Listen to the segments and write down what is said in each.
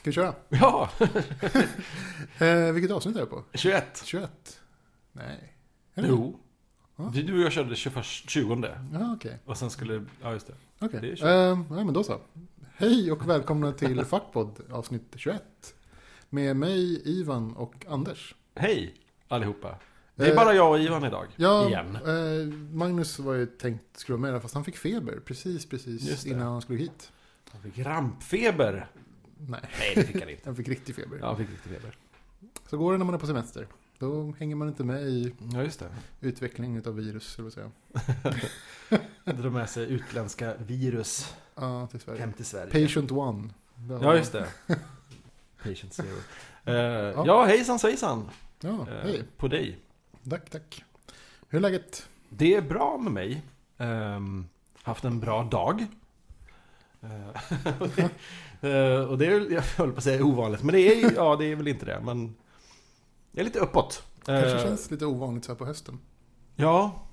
Ska vi köra? Ja, Eh, vilket avsnitt är det på? 21. 21? Nej. Det? Jo. Ja. Du och jag körde 21, 20 Ja, okej. och sen skulle, ja just det. Okej. 21. Eh, ja, men då så. Hej och välkomna till Fackpodd avsnitt 21. Med mig, Ivan och Anders. Hej allihopa. Det är Eh, bara jag och Ivan idag. Ja, Igen. eh, Magnus var ju tänkt skruva med det, fast han fick feber precis, precis innan han skulle hit. Han fick rampfeber. Nej, Nej, det fick han inte. han fick riktig feber. Ja, han fick riktig feber. Så går det när man är på semester. Då hänger man inte med i Ja, just det. utvecklingen av virus, eller vad säga. Drar med sig utländska virus Ja, till Sverige. hem till Sverige. Patient one. Ja, just det. Patient zero. Eh, ja. hejsan svejsan. Ja, Eh, hej. På dig. Tack, tack. Hur är läget? Det är bra med mig. Ehm, haft en bra dag. Eh, och det- eh, och det är väl, jag höll på att säga ovanligt, men det är, ja, det är väl inte det. Men jag är lite uppåt. Kanske Eh, känns lite ovanligt så här på hösten. Ja,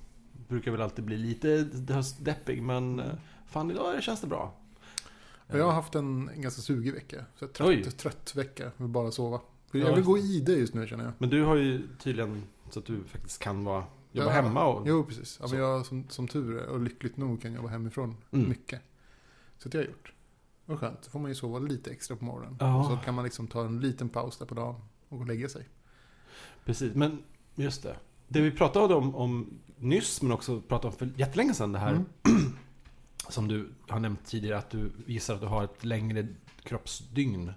brukar väl alltid bli lite höstdeppig, men fan idag känns det bra. Jag har haft en ganska sugig vecka. Så trött, trött vecka. Vill bara sova. För jag vill gå i det just nu känner jag. Men du har ju tydligen så att du faktiskt kan vara, jobba Ja, hemma och... Jo, precis. Ja, men jag som, som tur är och lyckligt nog kan jobba hemifrån Mm. mycket. Så det har jag gjort. Och skönt. Då får man ju sova lite extra på morgonen. Ja. Så kan man liksom ta en liten paus där på dagen och gå och lägga sig. Precis, men just det. Det vi pratade om, om nyss, men också pratade om för jättelänge sedan, det här Mm. som du har nämnt tidigare, att du gissar att du har ett längre kroppsdygn.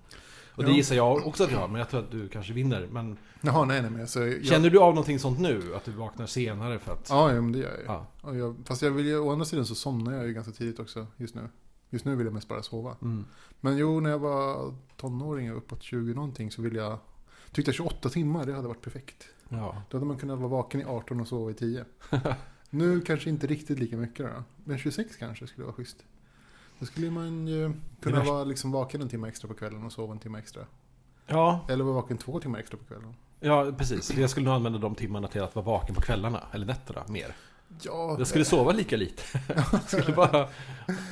Och det Ja. gissar jag också att jag har, men jag tror att du kanske vinner. Men Jaha, nej, nej, men alltså, jag, känner du av någonting sånt nu? Att du vaknar senare för att... Ja, ja, men det gör jag ju. Ja. Jag. Fast jag vill ju, å andra sidan så somnar jag ju ganska tidigt också just nu. Just nu vill jag mest bara sova. Mm. Men jo, när jag var tonåring och uppåt 20 någonting så ville jag... Tyckte jag 28 timmar, det hade varit perfekt. Ja. Då hade man kunnat vara vaken i 18 och sova i 10. nu kanske inte riktigt lika mycket då. Men 26 kanske skulle vara schysst. Då skulle man ju kunna vara liksom vaken en timme extra på kvällen och sova en timme extra. ja, Eller vara vaken två timmar extra på kvällen. ja, precis. Jag skulle nog använda de timmarna till att vara vaken på kvällarna, eller nätterna, mer. Ja, Jag skulle sova lika lite. Jag skulle bara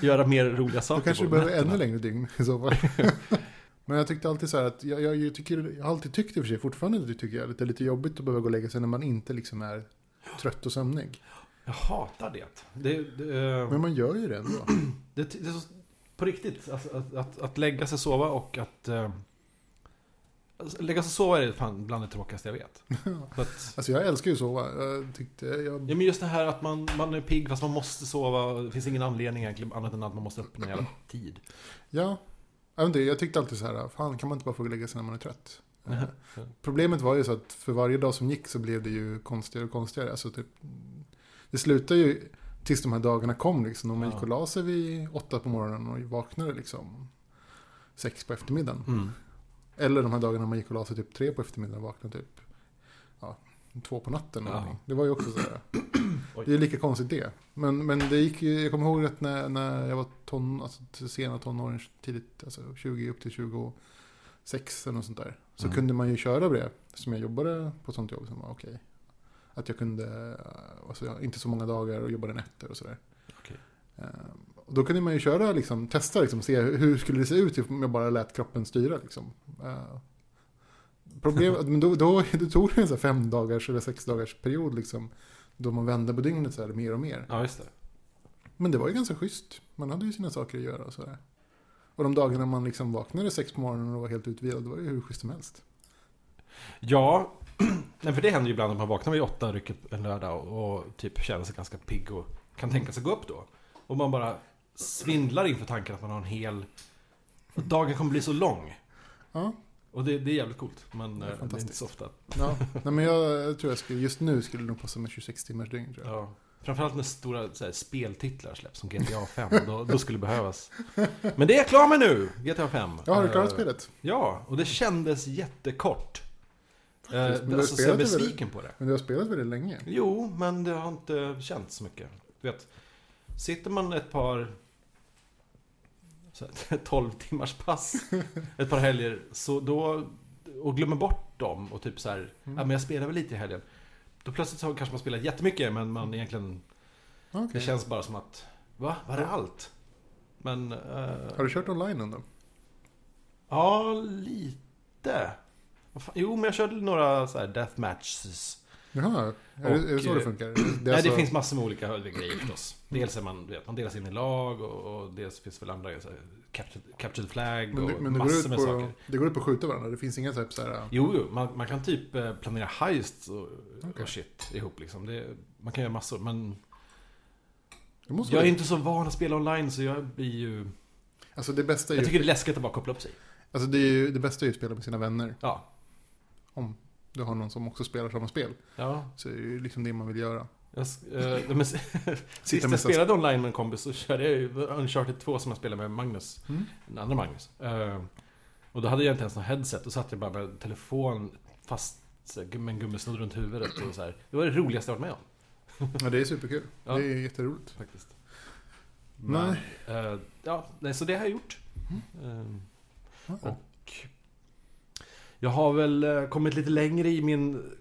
göra mer roliga Då saker kanske du behöver ännu längre dygn i så fall. Men jag tyckte alltid så här att jag, jag, tycker, jag har alltid tyckt i och för sig fortfarande tycker jag att det är lite jobbigt att behöva gå och lägga sig när man inte liksom är trött och sömnig. Jag hatar det. Det, det, Men man gör ju det ändå. det, det är så, på riktigt, alltså, att, att, att lägga sig sova och att... Alltså, lägga sig och sova är fan bland det tråkigaste jag vet. För att, Alltså jag älskar ju att sova. Jag tyckte, jag, ja, men just det här att man, man är pigg fast man måste sova. och Det finns ingen anledning egentligen annat än att man måste öppna en jävla tid. ja, jag, inte, jag tyckte alltid så här, fan kan man inte bara få och lägga sig när man är trött? Eh. Problemet var ju så att för varje dag som gick så blev det ju konstigare och konstigare. Alltså typ, det slutade ju tills de här dagarna kom liksom. Om man gick och la sig vid åtta på morgonen och vaknade liksom sex på eftermiddagen. Mm. Eller de här dagarna man gick och la sig typ tre på eftermiddagen och vaknade typ ja, två på natten. Ja. någonting. Det var ju också så här. Oj. Det är lika konstigt det. Men, men det gick ju, jag kommer ihåg att när, när jag var ton, alltså sena tonåren, tidigt, alltså 20 upp till 26 eller något sånt där. Så Mm. kunde man ju köra det. Som jag jobbade på ett sånt jobb som var okej. Att jag kunde, alltså, jag- inte så många dagar och jobbade nätter och sådär. Okej. Eh, och då kunde man ju köra, liksom, testa, liksom, se hur, skulle det se ut om jag bara lät kroppen styra. Liksom. Eh, problemet, men då, då, då tog det en så här fem dagars eller sex dagars period liksom, då man vände på dygnet så här, mer och mer. Ja, just det. Men det var ju ganska schysst. Man hade ju sina saker att göra och sådär. Och de dagarna man liksom vaknade sex på morgonen och var helt utvilad, det var ju hur schysst som helst. Ja, nej, för det händer ju ibland att man vaknar vid åtta rycket en lördag och, och typ känner sig ganska pigg och kan tänka sig gå upp då. Och man bara svindlar inför tanken att man har en hel... att Dagen kommer bli så lång. Ja, Och det, det är jävligt coolt. Men Det är eh, det är inte fantastiskt. så ofta. ja. Nej, men jag, tror jag skulle, just nu skulle det nog passa med 26 timmars dygn tror jag. Ja. Framförallt när stora här, speltitlar släpps som GTA 5. Då, då skulle det behövas. Men det är jag klar med nu! GTA 5. Ja, har du klarat Eh, spelet? Ja, och det kändes jättekort. Har alltså, så jag är besviken på det. Men du har spelat väldigt länge. Jo, men det har inte känts så mycket. Du vet, sitter man ett par 12 timmars pass ett par helger så då, och glömmer bort dem och typ så här, Mm. ja men jag spelar väl lite i helgen. Då plötsligt så kanske man spelat jättemycket men man egentligen, Okej. det känns bara som att, va? Var det allt? Men... eh, Har du kört online ändå? Ja, lite. Jo, men jag körde några så här death matches. Jaha, är, det, är det så Och, det eh, funkar? Det Nej, alltså- det finns massor med olika grejer förstås. Dels är man, vet, man delas in i lag och, och dels finns väl andra så här, captured, captured flag Men, och det, men det, massor med på, saker. det går ut på att skjuta varandra? Det finns inga typ så här... Jo, jo man, man kan typ eh, planera heists och, Okej. och shit ihop liksom. Det, man kan göra massor, men jag är inte så van att spela online så jag blir ju... Alltså det bästa är ju... Jag tycker det är läskigt att bara koppla upp sig. Alltså det, är ju, det bästa är ju att spela med sina vänner. Ja. Om du har någon som också spelar samma spel. Ja. Så är det ju liksom det man vill göra. Jag, eh, men, sist jag spelade online med en kompis så körde jag ju Uncharted 2 som jag spelade med Magnus. Mm. Den andra Magnus. Eh, och då hade jag inte ens någon headset. Då satt jag bara med telefon fast med en gummisnodd runt huvudet. Och så här. Det var det roligaste jag varit med om. Ja, det är superkul. Ja. Det är jätteroligt. Faktiskt. Nej. Men, eh, ja, nej, så det har jag gjort. Ja. och jag har väl eh, kommit lite längre i min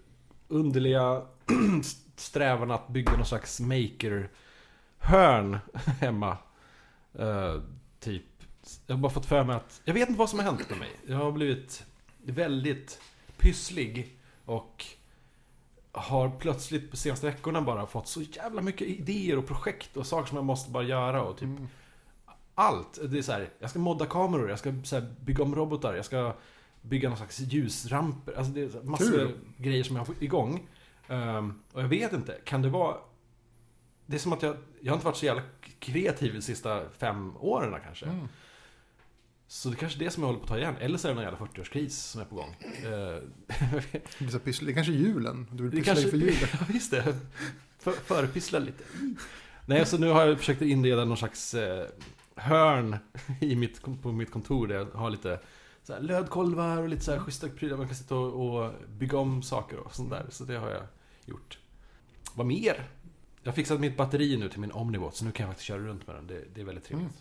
underliga strävan att bygga någon slags maker-hörn hemma. Eh, typ. Jag har bara fått för mig att... Jag vet inte vad som har hänt med mig. Jag har blivit väldigt pysslig och har plötsligt på senaste veckorna bara fått så jävla mycket idéer och projekt och saker som jag måste bara göra och typ Mm. allt. Det är så här, jag ska modda kameror, jag ska bygga om robotar, jag ska bygga någon slags ljusramper. Alltså det är massor Kul. grejer som jag har igång. Ehm, och jag vet inte, kan det vara... Det är som att jag, jag har inte varit så jävla kreativ de sista fem åren kanske. Mm. Så det kanske är det som jag håller på att ta igen. Eller så är det någon jävla 40-årskris som är på gång. Ehm, Det, är kanske är julen. Du vill pyssla kanske... inför julen. Ja, just det. För, förepyssla lite. Nej, så nu har jag försökt inreda någon slags eh, hörn i mitt, på mitt kontor där jag har lite så här, lödkolvar och lite så här schyssta prylar. Man kan sitta och, och bygga om saker och sånt där. Så det har jag gjort. Vad mer? Jag har fixat mitt batteri nu till min Omnibot, så nu kan jag faktiskt köra runt med den. Det, det är väldigt trevligt. Mm.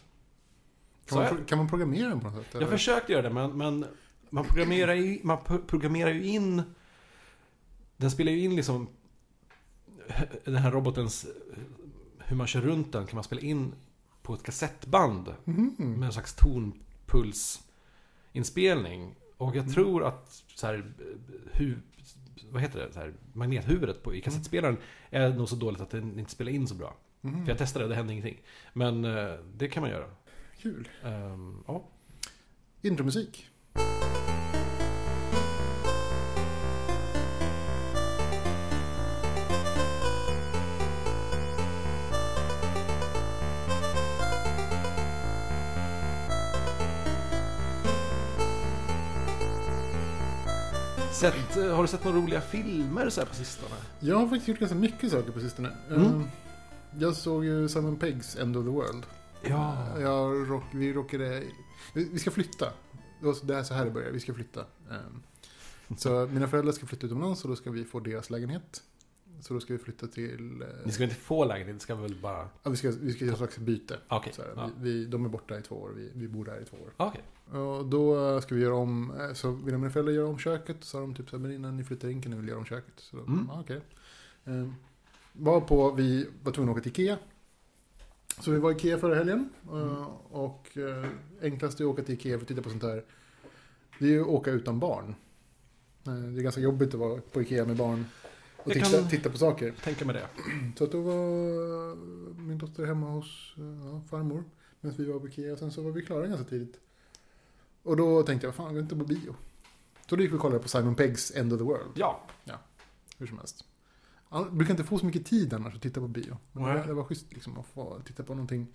Kan, man, jag, kan man programmera den på något sätt? jag eller? försökte göra det, men, men man, programmerar ju, man pro- programmerar ju in... Den spelar ju in liksom den här robotens... Hur man kör runt den kan man spela in på ett kassettband Mhm. med en slags tonpulsinspelning. Och jag tror att så här, hu, vad heter det? Så här, magnethuvudet på, i kassettspelaren är nog så dåligt att den inte spelar in så bra. Mhm. För jag testade det, hände ingenting. Men eh, det kan man göra. Kul. Ehm, ja. Intromusik. Sett, eh, har du sett några roliga filmer så här på sistone? Jag har faktiskt gjort ganska mycket saker på sistone. Mm. Eh, Jag såg ju Simon Peggs End of the World. Ja. Jag rock, vi råkade... Vi ska flytta. Det är så här det börjar. Vi ska flytta. Ehm, Så mina föräldrar ska flytta utomlands och då ska vi få deras lägenhet. Så då ska vi flytta till... eh, Ni ska inte få lägenhet, ni ska väl bara... ja, vi, ska, vi ska göra ett slags byte. Okej. Så här, vi, vi, de är borta i två år, vi, vi bor där i två år. Okej. Och då ska vi göra om, eh, så ville mina föräldrar göra om köket. Så sa de typ så här, men innan ni flyttar in kan ni väl göra om köket. Så då, Mm. ja, okej. Ehm, var på, vi var tvungna att åka till Ikea. Så vi var i Ikea förra helgen. eh, Och eh, enklast är att åka till Ikea för att titta på sånt här. Det är ju att åka utan barn. Eh, Det är ganska jobbigt att vara på Ikea med barn. Och titta, kan- titta på saker. Tänka mig det. Så att då var min dotter hemma hos eh, ja, farmor. Medan vi var på Ikea. Och sen så var vi klara ganska tidigt. Och då tänkte jag, fan, vi inte på bio. Så då gick vi och kollade på Simon Peggs End of the World. Ja. Hur som helst. Jag brukar inte få så mycket tid annars att titta på bio. Men det, var, det var schysst liksom att få titta på någonting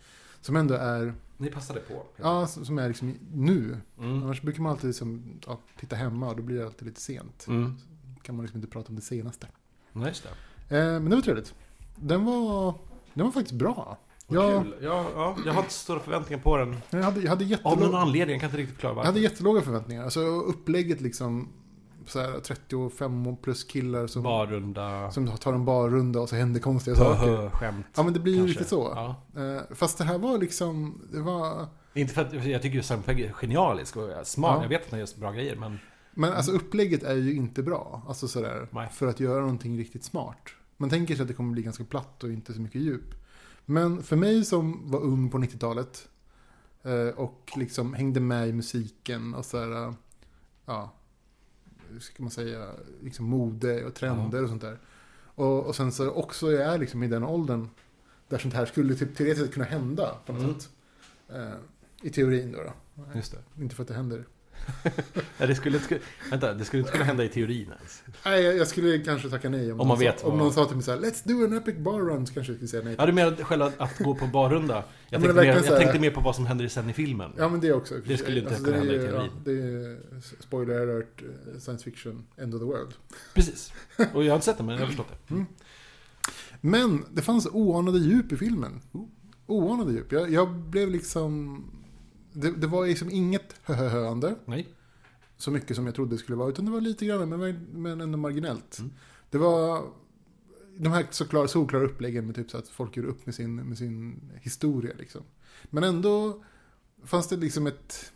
som ändå är, Ni passade på. ja, som är liksom nu. Mm. Annars brukar man alltid liksom, ja, titta hemma och då blir det alltid lite sent. Mm. kan man liksom inte prata om det senaste. Nej, just det. Eh, men det var trevligt. Den var, den var faktiskt bra. Kul. Ja, ja, jag har inte stora förväntningar på den. jag, hade, jag, hade Av någon jättelåga, anledning, jag kan inte riktigt förklara jag hade jättelåga förväntningar. Alltså upplägget liksom, så här 35 plus killar som, Barrunda. som tar en barrunda och så händer konstiga saker. Hö, skämt. Ja men det blir ju kanske. lite så. Ja. Eh, fast det här var liksom, det var... Inte för att jag tycker ju Sam Pegg är genialisk och smart. Ja. Jag vet att han gör bra grejer, men... Men alltså upplägget är ju inte bra. Alltså sådär, Nej. för att göra någonting riktigt smart. Man tänker sig att det kommer bli ganska platt och inte så mycket djup. Men för mig som var ung på 90-talet Eh, och liksom hängde med i musiken och så här, eh, ja, hur ska man säga, liksom mode och trender och sånt där. Och, och sen så också jag är liksom i den åldern där sånt här skulle typ teoretiskt kunna hända på något Mm. sätt. Eh, I teorin då. då. Just det. Inte för att det händer. Det skulle inte, vänta, det skulle inte kunna hända i teorin ens. Nej, jag, jag skulle kanske tacka nej om, Om man vet sa, om vad- någon sa till mig så här, Let's do an epic bar run, så kanske jag skulle säga nej. Ja, du menar själva att gå på barrunda? Jag, tänkte, mer, jag här- tänkte mer på vad som händer sen i filmen. Ja, men det också. Det skulle inte Alltså, kunna hända i teorin. Ja, det är spoiler alert, eh, science fiction, end of the world. Precis. Och jag har inte sett det, men jag har förstått det. Men det fanns oanade djup i filmen. Oanade djup. Jag, jag blev liksom... Det, det var liksom inget höhöande, Nej. så mycket som jag trodde det skulle vara, utan det var lite grann, men, men ändå marginellt. Mm. Det var de här såklara, solklara uppläggen med typ så att folk gör upp med sin, med sin historia liksom. Men ändå fanns det liksom ett,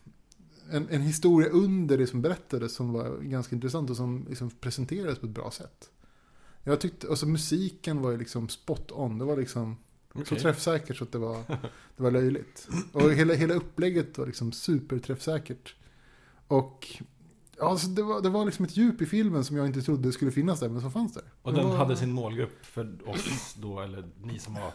en, en historia under det som berättades som var ganska intressant och som liksom presenterades på ett bra sätt. Jag tyckte, alltså musiken var ju liksom spot on. Det var liksom så träffsäkert så att det var, det var löjligt. Och hela, hela upplägget var liksom superträffsäkert. Och ja, alltså det, var, det var liksom ett djup i filmen som jag inte trodde skulle finnas där, men som fanns där. Och den var, hade sin målgrupp för oss då, eller ni som var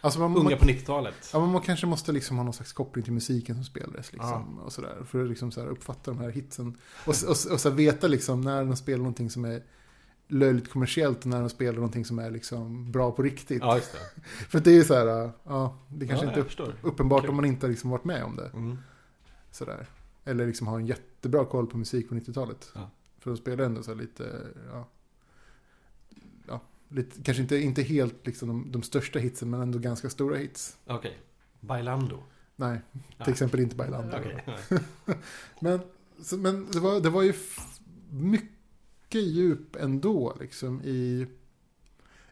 alltså man, unga man, på 90-talet. ja, men man kanske måste liksom ha någon slags koppling till musiken som spelades. Liksom, och sådär, för att liksom så uppfatta de här hitsen. Och, och, och så här veta liksom när de spelar någonting som är löjligt kommersiellt när de spelar någonting som är liksom bra på riktigt. Ja, just det. För det är ju så här, ja, det kanske ja, inte är uppenbart Okej. om man inte har liksom varit med om det. Mm. Sådär. Eller liksom har en jättebra koll på musik på 90-talet. Ja. För de spelar ändå så här lite, ja, ja lite, kanske inte, inte helt liksom de, de största hitsen, men ändå ganska stora hits. Okej. Bailando. Nej, till Ja. exempel inte Bailando. Okej. Men, så, men det, var, det var ju f- mycket djup ändå liksom i,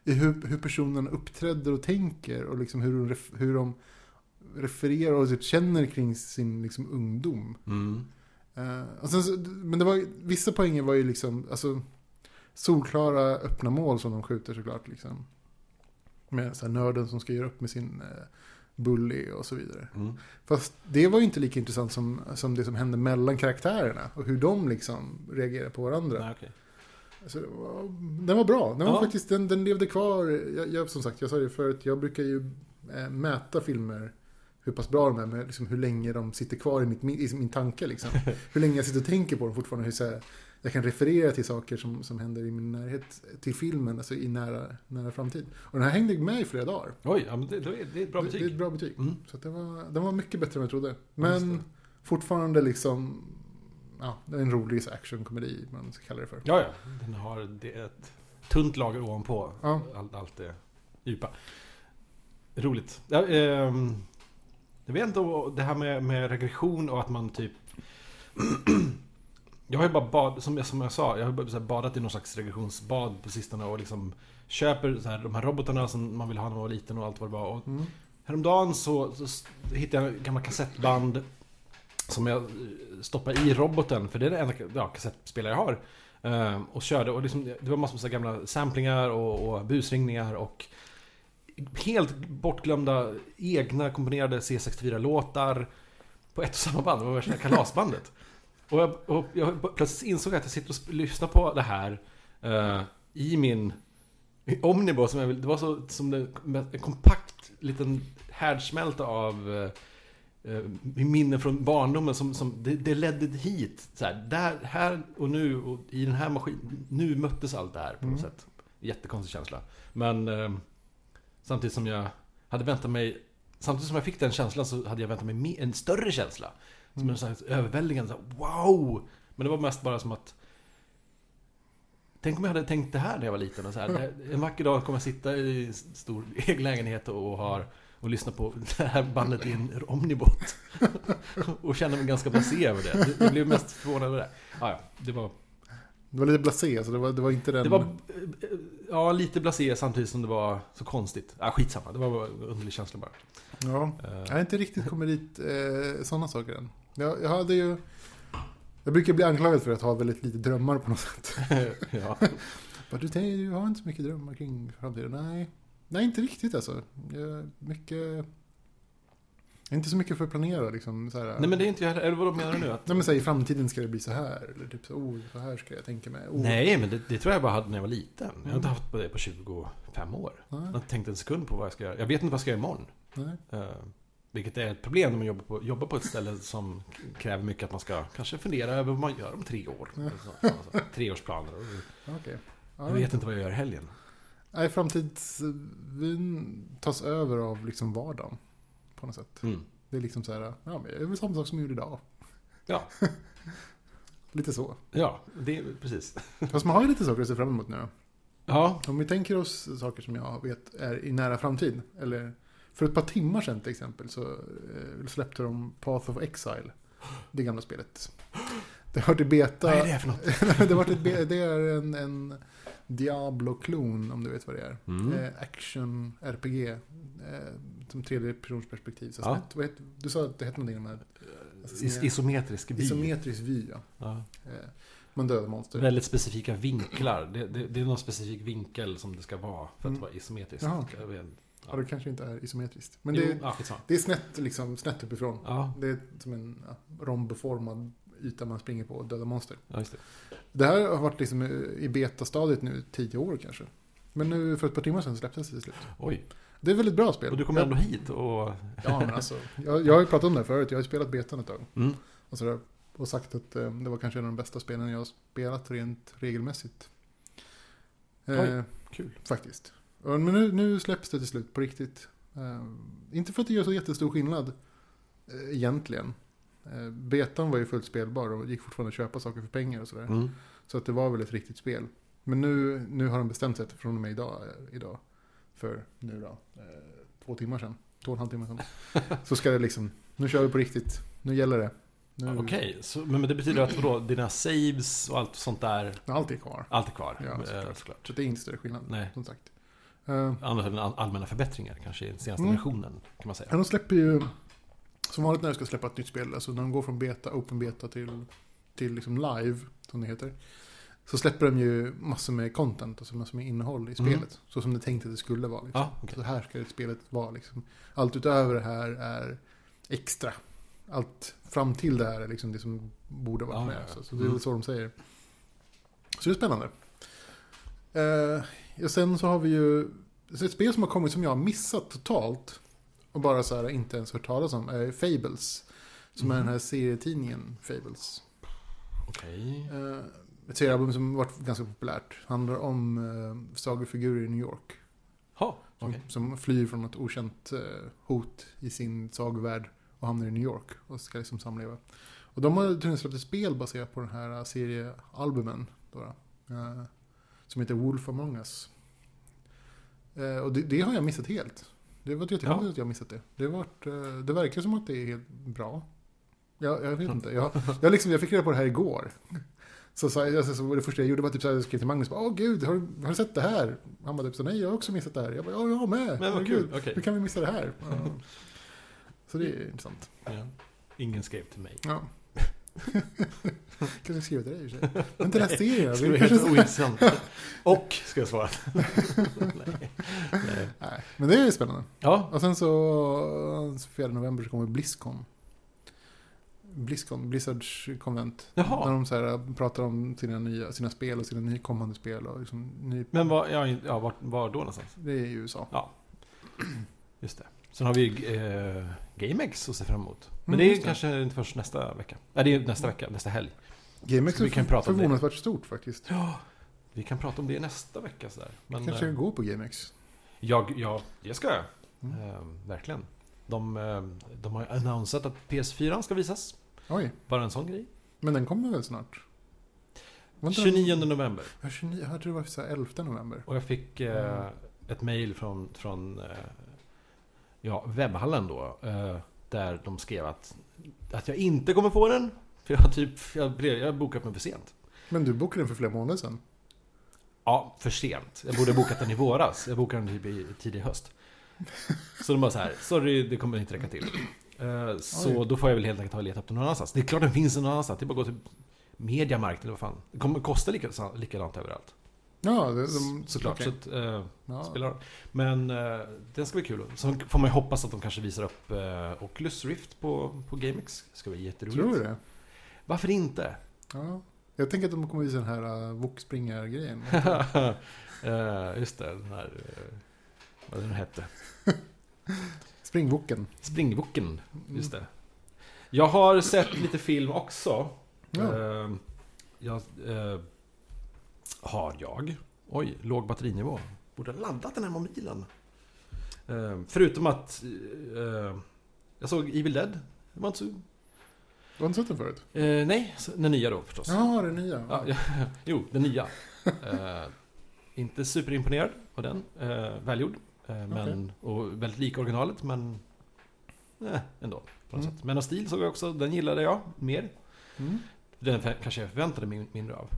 i hur, hur personen uppträder och tänker och liksom hur, de hur de refererar och typ känner kring sin liksom ungdom. Mm. Och sen, men det var, vissa poänger var ju liksom, alltså solklara öppna mål som de skjuter såklart liksom. Med så här nörden som ska göra upp med sin eh, bully och så vidare. Mm. Fast det var ju inte lika intressant som, som det som hände mellan karaktärerna och hur de liksom reagerar på varandra. Nej, okej. Alltså, det var, den var bra. Den, var Ja. faktiskt, den, den levde kvar. Jag, jag, som sagt, jag sa det förut, jag brukar ju eh, mäta filmer hur pass bra de är med liksom, hur länge de sitter kvar i, mitt, i min tanke. Liksom. hur länge jag sitter och tänker på dem fortfarande. Hur så här, jag kan referera till saker som, som händer i min närhet till filmen, alltså i nära, nära framtid. Och den här hängde med i flera dagar. Oj, ja, men det, det, är, det är ett bra Det, det är ett betyg. bra betyg. Mm. Så det var, den var mycket bättre än jag trodde. Men fortfarande liksom, ja, det är en rolig actionkomedi, man ska kalla det för. Ja, ja. Den har det är ett tunt lager ovanpå. Ja. Allt, allt det djupa. Roligt. Ja, ehm, jag vet inte om det här med, med regression och att man typ... jag har ju bara bad, som jag, som jag sa, jag har bara badat i någon slags regressionsbad på sistone och liksom köper så här, de här robotarna som man vill ha när man var liten och allt vad det var. Och Mm. Häromdagen så, så hittade jag gamla kassettband som jag eh, stoppade i roboten, för det är den enda ja, kassettspelare jag har. Eh, och körde, och liksom, det var massor här gamla samplingar och, och busringningar och helt bortglömda egna komponerade C64-låtar på ett och samma band. Det var värsta kalasbandet. Och jag, och jag plötsligt insåg att jag sitter och lyssnar på det här eh, i min i Omnibus. Som jag vill, det var så som en kompakt liten härdsmälta av eh, minnen från barndomen som, som det, det ledde hit. Så här, där, här och nu och i den här maskinen. Nu möttes allt det här på något Mm. sätt. Jättekonstig känsla. Men eh, samtidigt som jag hade väntat mig Samtidigt som jag fick den känslan så hade jag väntat mig en större känsla. Som Mm. en slags överväldigande så här, wow! Men det var mest bara som att Tänk om jag hade tänkt det här när jag var liten. Och så här, en vacker dag kommer jag sitta i stor egen lägenhet och, har, och lyssna på det här bandet i en omnibot. och känna mig ganska blasé över det. Jag blev mest förvånad över det. Ah, ja, det var, Det var lite blasé, så det var, det var inte den... det var ja, lite blasé samtidigt som det var så konstigt. Ah, skitsamma, det var en underlig känsla bara. Ja, Eh, jag har inte riktigt kommit dit eh, sådana saker än. Jag, jag hade ju... Jag brukar bli anklagad för att ha väldigt lite drömmar på något sätt. ja. Du, du har inte så mycket drömmar kring framtiden. Nej, Nej inte riktigt alltså. Jag, mycket... Jag inte så mycket för att planera liksom. Så här, Nej men det är inte jag heller. Eller vad menar du nu? Att... Nej men här, i framtiden ska det bli så här. Eller typ så, oh, så här ska jag tänka mig. Oh. Nej, men det, det tror jag bara hade när jag var liten. Jag har inte Mm. haft på det på 25 år. Jag Nej, har inte tänkt en sekund på vad jag ska göra. Jag vet inte vad jag ska göra imorgon. nej. Uh, vilket är ett problem när man jobbar på, jobbar på ett ställe som kräver mycket att man ska kanske fundera över vad man gör om tre år. Ja. Så, alltså, treårsplaner. Okej. Ja, jag vet inte vad jag gör i helgen. Nej, framtidsvyn tas över av liksom vardagen. På något sätt. Mm. Det är liksom så här, ja men det är väl samma sak som jag gjorde idag. Ja. Lite så. Ja, det är precis. Fast man har ju lite saker att se fram emot nu. Ja, Om vi tänker oss saker som jag vet är i nära framtid. Eller för ett par timmar sedan till exempel så eh, släppte de Path of Exile. Det gamla spelet. Det har varit i beta. vad är det för något? det, har varit ett, det är en, en Diablo-klon om du vet vad det är. Mm. Eh, action, RPG. Eh, som tredje persons perspektiv. Så Ja. snett. Heter- du sa att det hette någonting med Is isometrisk vy. isometrisk vy. Ja. Ja. Eh, man dödar monster. Väldigt specifika vinklar. Det, det, det är någon specifik vinkel som det ska vara för att Mm. vara isometriskt. Jaha. Jag vet- Ja, det kanske inte är isometriskt. Men jo, det, ja, skitsamma. det är snett, liksom, snett uppifrån. Ja, Det är som en ja, romboformad yta man springer på och dödar monster. ja, det. Det här har varit liksom i betastadiet nu tio år kanske. Men nu för ett par timmar sedan släpptes det till slut. Oj, Det är ett väldigt bra spel. och du kommer ändå hit och... Ja, men alltså. Jag, jag har ju pratat om det förut. Jag har ju spelat betan ett tag. Mm. Och, sådär, och sagt att eh, det var kanske en av de bästa spelen jag har spelat rent regelmässigt. Eh, Oj, kul. Faktiskt. Men nu, nu släpps det till slut på riktigt. Eh, inte för att det gör så jättestor skillnad eh, egentligen. Eh, betan var ju fullt spelbar och gick fortfarande att köpa saker för pengar och sådär. Mm. Så att det var väl ett riktigt spel. Men nu, nu har de bestämt sig från och med idag, eh, idag för nu då, eh, två timmar sedan, två och en halv timme sedan. så ska det liksom, nu kör vi på riktigt, nu gäller det. Nu, Okej, så, men, det betyder att vadå, dina saves och allt sånt där, Allt är kvar. allt är kvar? Ja, såklart. såklart. Så det är inte större skillnad, Nej. som sagt. Än all- allmänna förbättringar kanske i den senaste Mm. versionen, kan man säga. Ja, de släpper ju, som vanligt när de ska släppa ett nytt spel, alltså när de går från beta, open beta till, till liksom live, som det heter. Så släpper de ju massor med content, alltså massor med innehåll i Mm. spelet. Så som det tänkte att det skulle vara. Liksom. Ja, okej. Så här ska det spelet vara. Liksom. Allt utöver det här är extra. Allt fram till det här är liksom det som borde vara Ja, med. ja, ja. Så, det är Mm. väl så de säger. Så det är spännande. Eh, och sen så har vi ju ett spel som har kommit som jag har missat totalt. Och bara så här inte ens hört talas om. Är Fables. Som är Mhm. den här serietidningen Fables. Okej. Eh, ett seriealbum som varit ganska populärt. Handlar om eh, sagofigurer i New York. Ha, Som, okej. som flyr från något okänt eh, hot i sin sagovärld och hamnar i New York och ska liksom samleva. Och de har tydligen släppt ett spel baserat på den här eh, seriealbumen. Då, eh, som heter Wolf Among Us. Eh, och det, det har jag missat helt. Det var jättekonstigt Ja. att jag missat det. Det, har varit, eh, det verkar som att det är helt bra. Jag, jag vet inte. Jag, jag, liksom, jag fick reda på det här igår. Så, sa jag, så, så det första jag gjorde var typ så här, jag skrev till Magnus. Åh gud, har, du- har du sett det här? Han bara typ så nej jag har också missat det här. Jag bara, ja jag med. Men vad kul, okej. Hur kan vi missa det här? Ja. Så det är intressant. Ja. Ingen skrev till mig. Ja. Kanske skriva till dig i och för sig. Men serien. Det Vi skulle vara helt ointressant. Och, ska jag svara. Nej. Nej. Nej, men det är spännande. Ja, Och sen så 4 november så kommer Blizzcon. Blizzcon, Blizzards konvent. När jaha. de så här pratar om sina, nya, sina spel och sina nya kommande spel. Och liksom ny, Men var, ja, ja, var, var då någonstans? det är i USA. Just det. Sen har vi eh, GameX att se fram emot. Men Mm, det är det. kanske inte först nästa vecka. Nej, det är nästa vecka, nästa helg. GameX är kan prata om det. förvånansvärt stort faktiskt. Ja, vi kan prata om det nästa vecka sådär. Men, Kanske eh, gå på GameX. jag, ja, det ska jag. Mm. Eh, verkligen. De, eh, de har ju annonsat att PS4 ska visas. Oj, Bara en sån grej. men den kommer väl snart? Var inte den- 29 november. Ja, 29, jag tror det var så här 11 november. Och jag fick eh, Mm. ett mail från, från eh, ja, webbhallen då. Eh, där de skrev att, att jag inte kommer få den. För jag har typ, jag, blev, jag bokat mig för sent. Men du bokade den för flera månader sedan. Ja, för sent. Jag borde ha bokat den i våras. Jag bokade den typ i tidig höst. Så de bara så här, sorry det kommer inte räcka till. Eh, Så Oj. då får jag väl helt enkelt ha letat upp den någon annanstans. Det är klart den finns någon annanstans. Det är bara att gå till Mediamarkt eller vad fan. Det kommer kosta lika, likadant överallt. Ja, de, de, Såklart. okej. Så eh, Ja. spelar. Men eh, den ska bli kul. Så får man ju hoppas att de kanske visar upp eh, Oculus Rift på, på GameX. Det ska bli jätteroligt. Tror du det? Varför inte? Ja. Jag tänker att de kommer visa den här uh, Wok-springar-grejen. Eh, just det, den här... Uh, vad den hette. Springwoken. Springboken. Mm. Just det. Jag har sett lite film också. Ja. Eh, jag, har jag? Oj, låg batterinivå. Borde ha laddat den här mobilen. Eh, förutom att... Eh, jag såg Evil Dead. Det var inte så... Du har inte sett den förut? Eh, nej, den nya då förstås. Ja, den nya. Ja, ja, jo, den nya. Eh, inte superimponerad av den. Eh, välgjord. Eh, men, Och väldigt lik originalet, men... Eh, ändå. På något Mm. sätt. Men av stil såg jag också, den gillade jag mer. Mm. Den kanske jag förväntade mig mindre av.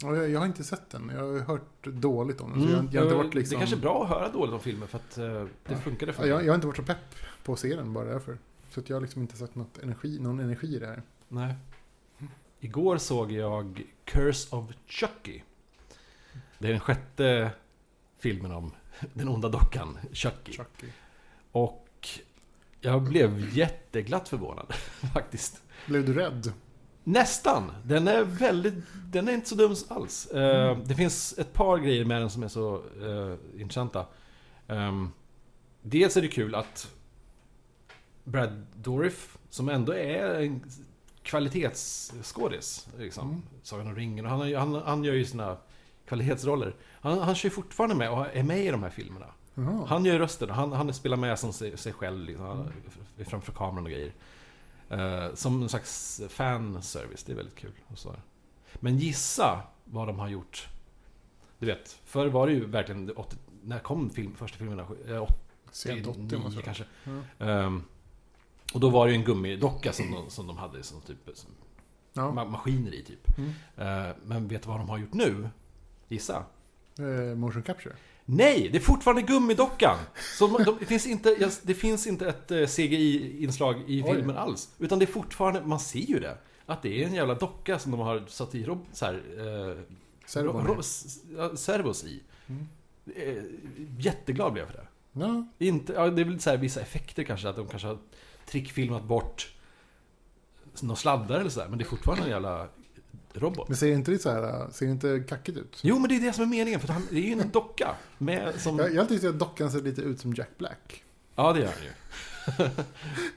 Ja, jag, jag har inte sett den. Jag har hört dåligt om den. mm, jag, jag har inte varit liksom... Det kanske är bra att höra dåligt om filmer för att eh, det Ja. funkade för Ja, jag, mig. jag har inte varit så pepp på att se den bara därför. Så att jag har liksom inte sett något energi, någon energi i det här. Nej. Igår såg jag Curse of Chucky. Det är den sjätte filmen om den onda dockan, Chucky. Chucky. Och jag blev jätteglatt förvånad faktiskt. Blev du rädd? Nästan! Den är väldigt, den är inte så dum alls. Eh, Mm. det finns ett par grejer med den som är så eh, intressanta. Ehm, dels är det kul att Brad Dourif, som ändå är en kvalitetsskådis, liksom, Mm. Sagan om ringen, och han, han, han gör ju sina kvalitetsroller. Han, han kör fortfarande med och är med i de här filmerna. Jaha. Han gör rösten, han, han spelar med som sig, sig själv liksom, är framför kameran och grejer. Eh, som en slags fanservice, det är väldigt kul. Och så. Men gissa vad de har gjort. Du vet, förr var det ju verkligen, det 80, när kom film, första filmerna? Eh, Sent 80 måste 89 det kanske. Ja. Ehm, och då var det ju en gummidocka som de, som de hade som typ som Ja. ma- maskiner i typ. Mm. Eh, men vet du vad de har gjort nu? Gissa? Eh, motion capture. Nej, det är fortfarande gummidockan! Så de, de, det, finns inte, det finns inte ett eh, CGI-inslag i Oj. filmen alls. Utan det är fortfarande, man ser ju det. Att det är en jävla docka som de har satt i rob, så här, eh, Servon. ro, ro, servos i. Mm. Eh, jätteglad blev jag för det. Ja, Inte, ja, det är väl så här vissa effekter kanske, att de kanske har trickfilmat bort några sladdar eller sådär. Men det är fortfarande en jävla robot. men ser inte det så här, ser inte kackigt ut? Jo, men det är det som är meningen, för han, det är ju en docka. Med, som, Jag, jag har alltid tyckt att dockan ser lite ut som Jack Black. Ja, det gör han ju.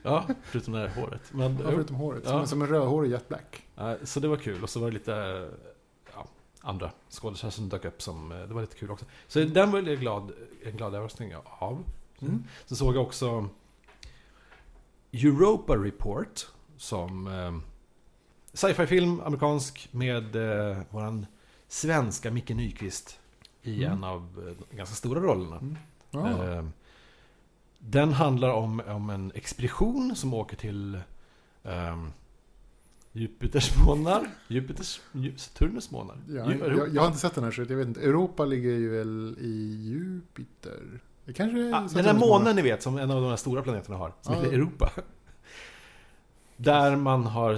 ja, förutom det här håret. Men, Ja, förutom håret. Ja. Som, som en rödhårig Jack Black. så det var kul. Och så var det lite ja, andra skådespelare som dök upp som, eh, det var lite kul också. Så den var jag glad, en glad överraskning av. Mm. Så såg jag också Europa Report som eh, sci-fi-film, amerikansk, med eh, våran svenska Micke Nyqvist i Mm. en av eh, de ganska stora rollerna. Mm. Ja. Eh, Den handlar om, om en expedition som åker till ehm, Jupiters månar? Jupiters, Ju- Saturnus månar? Ja, jag, jag har inte sett den här så jag vet inte. Europa ligger ju väl i Jupiter? Det kanske är Ah, den där måne. månen ni vet, som en av de här stora planeterna har, som Ja. heter Europa. Där man har,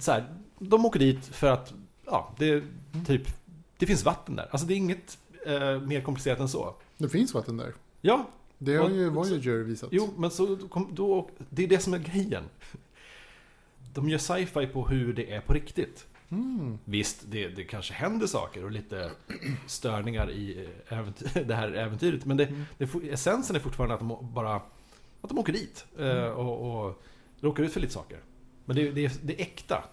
så här, de åker dit för att, ja, det är typ, det finns vatten där. Alltså det är inget eh, mer komplicerat än så. Det finns vatten där. Ja, Det har Och- ju Voyager visat. Jo, men så då, då, det är det som är grejen. De gör sci-fi på hur det är på riktigt. Mm. Visst, det, det kanske händer saker och lite störningar i eh, äventy- det här äventyret. Men det, Mm. det, essensen är fortfarande att de bara att de åker dit eh, och, och råkar ut för lite saker. Men det, det, är- det är äkta.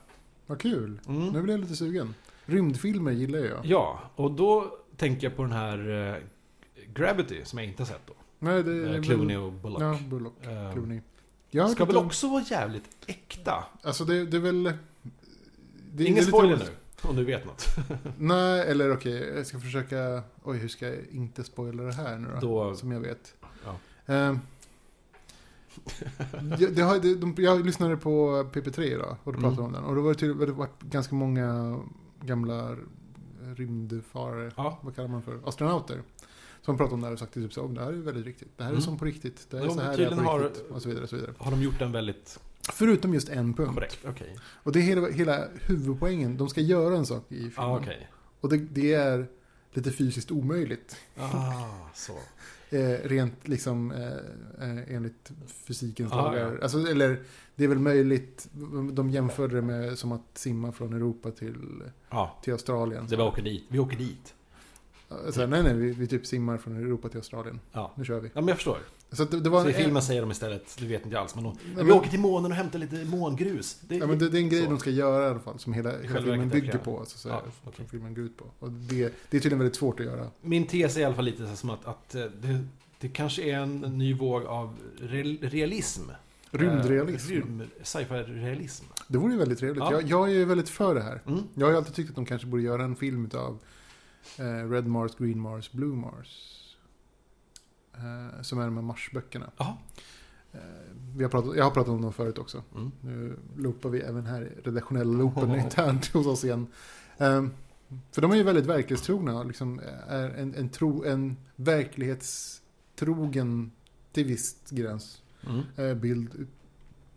Vad kul. Mm. Nu blir jag lite sugen. Rymdfilmer gillar jag. Ja, och då tänker jag på den här eh, Gravity som jag inte har sett då. Nej, det är Eh, Clooney och Bullock. Ja, Bullock. Eh, Clooney. Jag ska väl de- också vara jävligt äkta. Alltså det, det är väl... Det, Ingen spoiler nu, om du vet något. Nej, eller okej, jag ska försöka... Oj, hur ska jag inte spoila det här nu då? Då- Som jag vet. Ja. Ehm, jag, det har, det, de, jag lyssnade på PP3 idag och då pratade de Mm. om den. Och då var det, tydligt, det var ganska många gamla rymdfarare, Ja. vad kallar man för, astronauter. Som pratade om det här och sagt typ så, "Om det här är väldigt riktigt. Det här är Mm. som på riktigt. Det här är De så här det är på har- riktigt. Och så vidare, och så vidare. Har de gjort den väldigt Förutom just en punkt. korrekt? Okej. Och det är hela, hela huvudpoängen. De ska göra en sak i filmen. Ja, okej. Och det, det är lite fysiskt omöjligt. Ah, så. Eh, rent liksom eh, eh, enligt fysikens Ah, lagar. Alltså, eller det är väl möjligt. De jämförde det med som att simma från Europa till, Ja, till Australien. det var åker dit. Vi åker dit. Alltså, nej, nej, vi, vi typ simmar från Europa till Australien. Ja. Nu kör vi. Ja, men jag förstår. Så det, det var Så i en, filmen säger de istället, det vet inte jag alls, men de, men- vi åker till månen och hämtar lite mångrus. Det, Ja, men det, det är en grej så. de ska göra i alla fall, som hela, hela filmen bygger flera. på. Alltså, så, Ja, Som okej. filmen går ut på. Och det, det är tydligen väldigt svårt att göra. Min tes är i alla fall lite så som att, att eh, det, det kanske är en ny våg av real, realism. Rymdrealism. Eh, Rymd, sci-fi-realism. Det vore ju väldigt trevligt. Ja. Jag, jag är ju väldigt för det här. Mm. Jag har ju alltid tyckt att de kanske borde göra en film av eh, Red Mars, Green Mars, Blue Mars. Eh, som är de här Mars-böckerna. Eh, vi har pratat, jag har pratat om dem förut också. Mm. Nu loopar vi även här redaktionella loopen internt hos oss igen. Ehm, för de är ju väldigt verklighetstrogna. Liksom är en, en, tro, en verklighetstrogen till viss gräns Mm. eh, bild ut-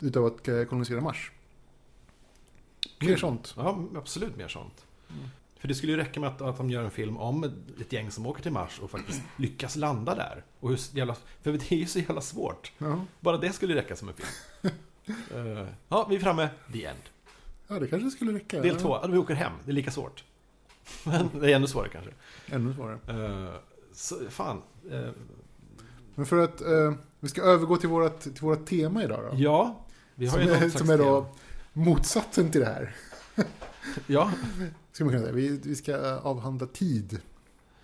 utav att eh, kolonisera Mars. Mer sånt. Ja, absolut mer sånt. Mm. För det skulle ju räcka med att, att de gör en film om ett, gäng som åker till Mars och faktiskt lyckas landa där. Och hur jävla, för det är ju så jävla svårt. Ja. Bara det skulle räcka som en film. Eh, ja, vi är framme. The End. ja, det kanske skulle räcka. Del två. Ja, vi åker hem. Det är lika svårt. Men det är ännu svårare kanske. Ännu svårare. Eh, så, fan. Eh, Men för att eh, vi ska övergå till vårt, till vårt tema idag då. ja, vi har som, ju är, något som är då tema. motsatsen till det här. Ja, Ska man kunna säga. Vi, vi ska eh, avhandla tid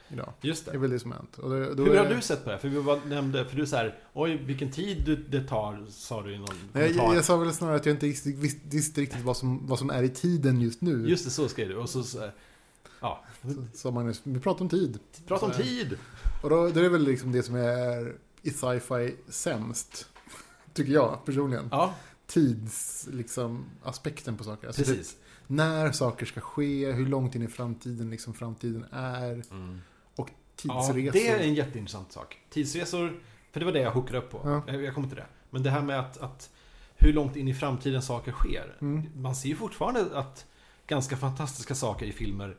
idag. just Det är det. väl det som har hänt. Och det, då Hur är, har du sett på det? För vi bara nämnde, för du säger oj vilken tid det tar, sa du i någon Nej, kommentar. jag, jag sa väl snarare att jag inte visste, riktigt vad som, vad som är i tiden just nu. Just det, så skrev du. Och så, så ja, Så, så Magnus, vi pratar om tid. prata om Så- tid. Och då, då är det väl liksom det som är i sci-fi sämst. Tycker jag personligen. Ja, Tids, liksom, aspekten på saker. Alltså precis. typ när saker ska ske, hur långt in i framtiden liksom framtiden är. Mm. Och Ja, tidsresor. det är en jätteintressant sak. Tidsresor, för det var det jag hookade upp på. Ja. Jag, jag kommer till det. Men det här med att, att hur långt in i framtiden saker sker. Mm. Man ser ju fortfarande att ganska fantastiska saker i filmer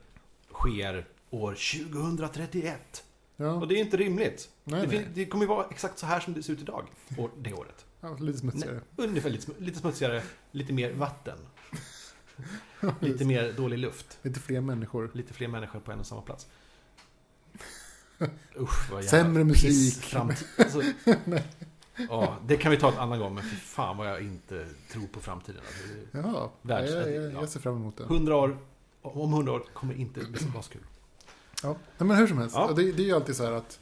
sker år 2031. Ja, Och det är inte rimligt. nej, det, nej. det kommer ju vara exakt så här som det ser ut idag. År, det året. Ja, lite smutsigare. Ungefär lite, lite smutsigare, lite mer vatten. Lite mer dålig luft. Lite fler människor. Lite fler människor på en och samma plats. Usch, vad jävla Sämre musik. framtid. Alltså, ja, det kan vi ta ett annan gång, men fy fan vad jag inte tror på framtiden. Alltså, Ja, Världs- jag, jag, ja. jag ser fram emot det. 100 år, om 100 år kommer inte bli så kul. Ja. Men hur som helst, Ja. Det, det är ju alltid så här att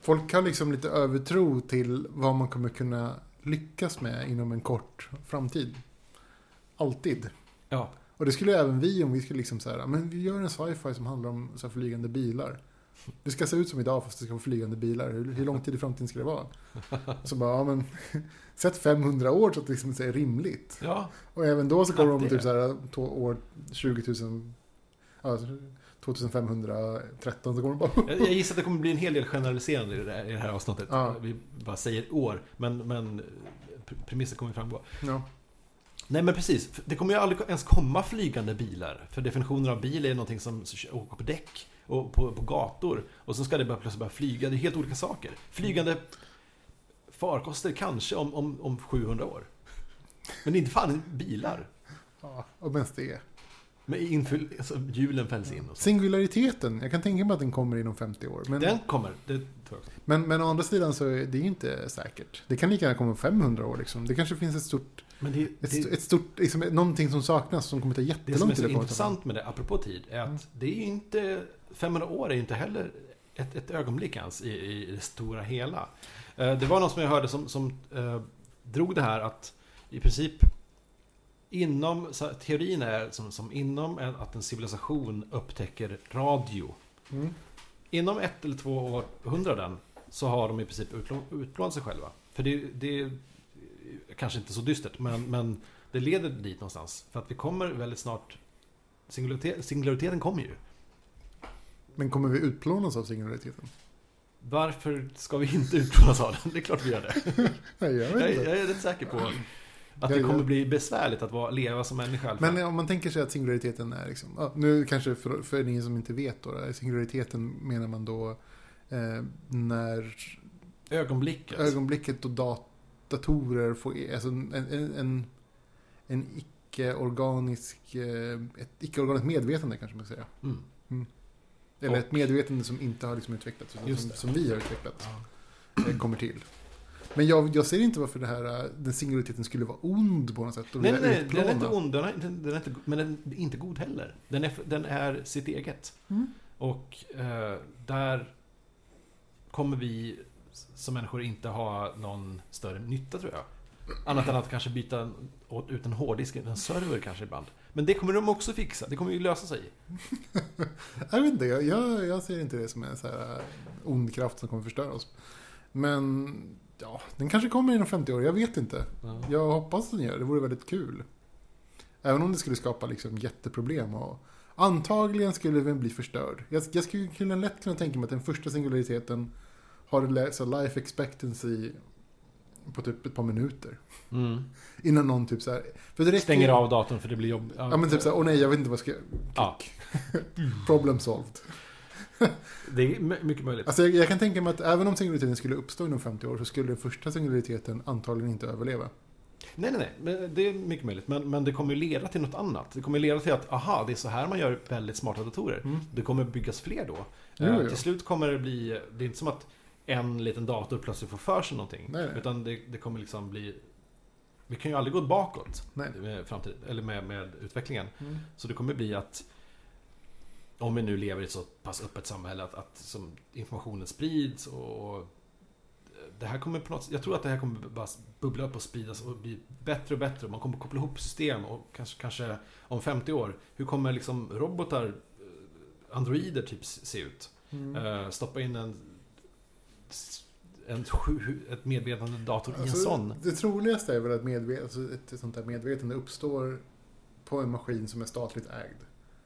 folk har liksom lite övertro till vad man kommer kunna lyckas med inom en kort framtid. Alltid. Ja, Och det skulle även vi om vi skulle liksom så här, men vi gör en sci-fi som handlar om så här flygande bilar. Det ska se ut som idag fast det ska vara flygande bilar. Hur, hur lång tid i framtiden ska det vara? Så bara, ja men sätt 500 år så att det liksom är rimligt. ja, Och även då så kommer Ja, de typ så här, to- år 20 000, ja, 2513 så kommer de bara... jag, jag gissar att det kommer bli en hel del generaliserande i det här, i det här avsnittet. Ja. Vi bara säger år, men, men pre- premisser kommer framgå. Ja. Nej men precis, det kommer ju aldrig ens komma flygande bilar. För definitionen av bil är någonting som åker på däck och på, på gator. Och så ska det bara plötsligt börja flyga, det är helt olika saker. Flygande farkoster kanske om, om, om 700 år. Men inte fan bilar. ja, och mest det. Men inför, alltså, hjulen fälls in och så. Singulariteten, jag kan tänka mig att den kommer inom 50 år. Men, Den kommer, det tror jag också. men, men å andra sidan så är det inte säkert. Det kan lika gärna komma om 500 år liksom. Det kanske finns ett stort, Men det, ett, det, ett stort, liksom, någonting som saknas som kommer ta det som jättelång är tid så intressant med det, apropå tid, är att Mm. det är inte... 500 år är inte heller ett, ett ögonblick ens i, i det stora hela. Eh, Det var någon som jag hörde som, som eh, drog det här att i princip inom, så teorin är som, som inom en, att en civilisation upptäcker radio. Mm. Inom ett eller två århundraden så har de i princip utplånat sig själva. För det, det kanske inte så dystert, men, men det leder dit någonstans. För att vi kommer väldigt snart... Singularitet, singulariteten kommer ju. Men kommer vi utplånas av singulariteten? Varför ska vi inte utplånas av den? Det är klart vi gör det. Nej, jag Jag, jag är rätt säker på... Att det kommer bli besvärligt att vara, leva som människa. Men om man tänker sig att singulariteten är liksom, nu kanske för, för er som inte vet då, singulariteten menar man då eh, när Ögonblicket. ögonblicket då dat datorer får, alltså en, en, en, en icke-organisk, eh, ett icke-organiskt medvetande kanske man ska säga. Mm. Eller Och- ett medvetande som inte har liksom utvecklats, utan Just som, som vi har utvecklat, Ja. eh, kommer till. Men jag, jag ser inte varför det här, eh, den singulariteten skulle vara ond på något sätt. och Nej, nej, den är inte ond, den är, den är inte, men den är inte god heller. Den är, den är sitt eget. Mm. Och eh, där kommer vi som människor inte ha någon större nytta tror jag. Annat än att kanske byta ut en hårddisk, en server kanske ibland. Men det kommer de också fixa, det kommer ju lösa sig. Jag vet inte, jag, jag, ser inte det som en så här eh, ond kraft som kommer förstöra oss. Men ja, den kanske kommer inom 50 år, jag vet inte. Jag hoppas den gör det, vore väldigt kul. Även om det skulle skapa liksom jätteproblem. Och antagligen skulle den bli förstörd. Jag, jag skulle lätt kunna tänka mig att den första singulariteten har så life expectancy på typ ett par minuter. Mm. Innan någon typ så här... För räcker, Stänger av datorn för det blir jobb. Ja men typ så här, åh nej jag vet inte vad jag ska... Ja. Problem solved. Det är my- mycket möjligt. Alltså jag, jag kan tänka mig att även om singulariteten skulle uppstå inom 50 år så skulle den första singulariteten antagligen inte överleva. Nej, nej, nej. Det är mycket möjligt. Men, men det kommer ju leda till något annat. Det kommer leda till att, aha, det är så här man gör väldigt smarta datorer. Mm. Det kommer byggas fler då. Jo, Eh, jo. Till slut kommer det bli, det är inte som att en liten dator plötsligt får för sig någonting. Nej, nej. Utan det, det kommer liksom bli... Vi kan ju aldrig gå bakåt Nej. med, framtid, eller med, med utvecklingen. Mm. Så det kommer bli att om vi nu lever i ett så pass öppet samhälle att, att som informationen sprids och, och det här kommer på något Jag tror att det här kommer bara bubbla upp och spridas och bli bättre och bättre. Man kommer koppla ihop system och kanske, kanske om 50 år, hur kommer liksom robotar, eh, androider typ se ut? Mm. Eh, stoppa in en, en ett medvetande dator i en Alltså, sån. Det troligaste är väl att medve- alltså ett sånt där medvetande uppstår på en maskin som är statligt ägd.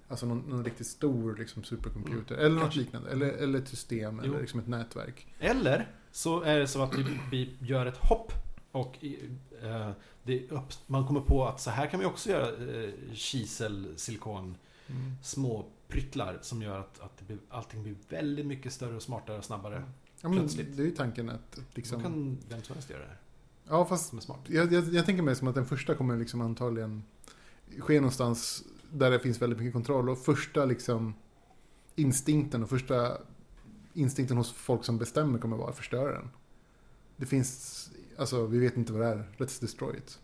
Alltså någon, någon riktigt stor liksom, supercomputer. Eller något liknande. Eller, eller ett system Jo. eller liksom ett nätverk. Eller så är det så att vi, vi gör ett hopp och eh, det man kommer på att så här kan vi också göra eh, kisel, silikon, Mm. små pryttlar som gör att, att det blir, allting blir väldigt mycket större och smartare och snabbare. Ja, men Plötsligt. det är ju tanken att Då liksom... kan vem som helst göra det här, Ja, fast som är smart. jag, jag, jag tänker mig som att den första kommer liksom antagligen ske någonstans där det finns väldigt mycket kontroll. Och första liksom instinkten och första instinkten hos folk som bestämmer kommer vara att förstöra den. Det finns, alltså vi vet inte vad det är. Let's destroy it.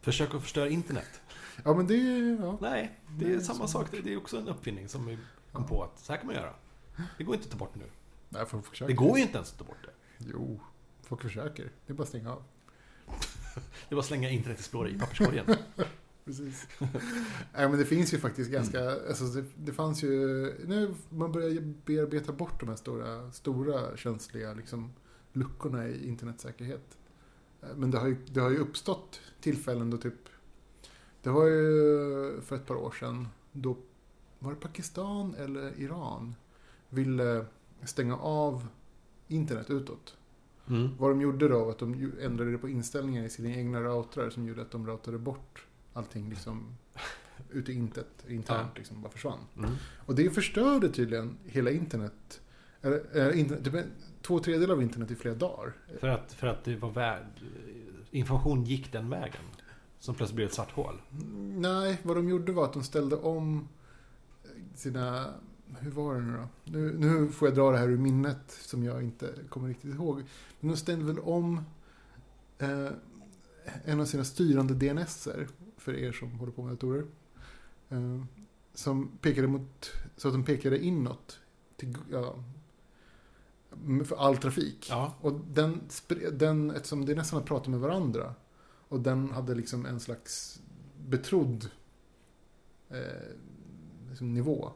Försök att förstöra internet. Ja men det är, ja. Nej, det är Nej, samma så- sak. Det det är också en uppfinning som vi kom Ja. på att så här kan man göra. Det går inte att ta bort nu. Nej, folk försöker. Det går ju inte ens att ta bort det. Jo, folk försöker. Det är bara att stänga av. Det var att slänga Internet Explorer i papperskorgen. Precis. Nej men det finns ju faktiskt ganska, alltså det, det fanns ju, nu man börjar bearbeta bort de här stora, stora känsliga liksom, luckorna i internetsäkerhet. Eh, Men det har, ju, det har ju uppstått tillfällen då typ, det var ju för ett par år sedan, då var det Pakistan eller Iran ville stänga av internet utåt. Mm. Vad de gjorde då var att de ändrade det på inställningar i sina egna routrar som gjorde att de routade bort allting liksom ut i intet, internt Ja. liksom bara försvann. Mm. Och det förstörde tydligen hela internet, eller, äh, internet typ två tredjedelar av internet i flera dagar. För att, för att det var värd... Information gick den vägen. Som plötsligt blev ett svart hål. Nej, vad de gjorde var att de ställde om sina... Hur var det nu då? Nu, nu får jag dra det här ur minnet som jag inte kommer riktigt ihåg. Men de ställde väl om eh, en av sina styrande DNSer för er som håller på med datorer. Eh, som pekade mot, så att de pekade inåt. Till, ja, för all trafik. Ja. Och den, den, eftersom DNSarna pratar med varandra och den hade liksom en slags betrodd eh, liksom nivå.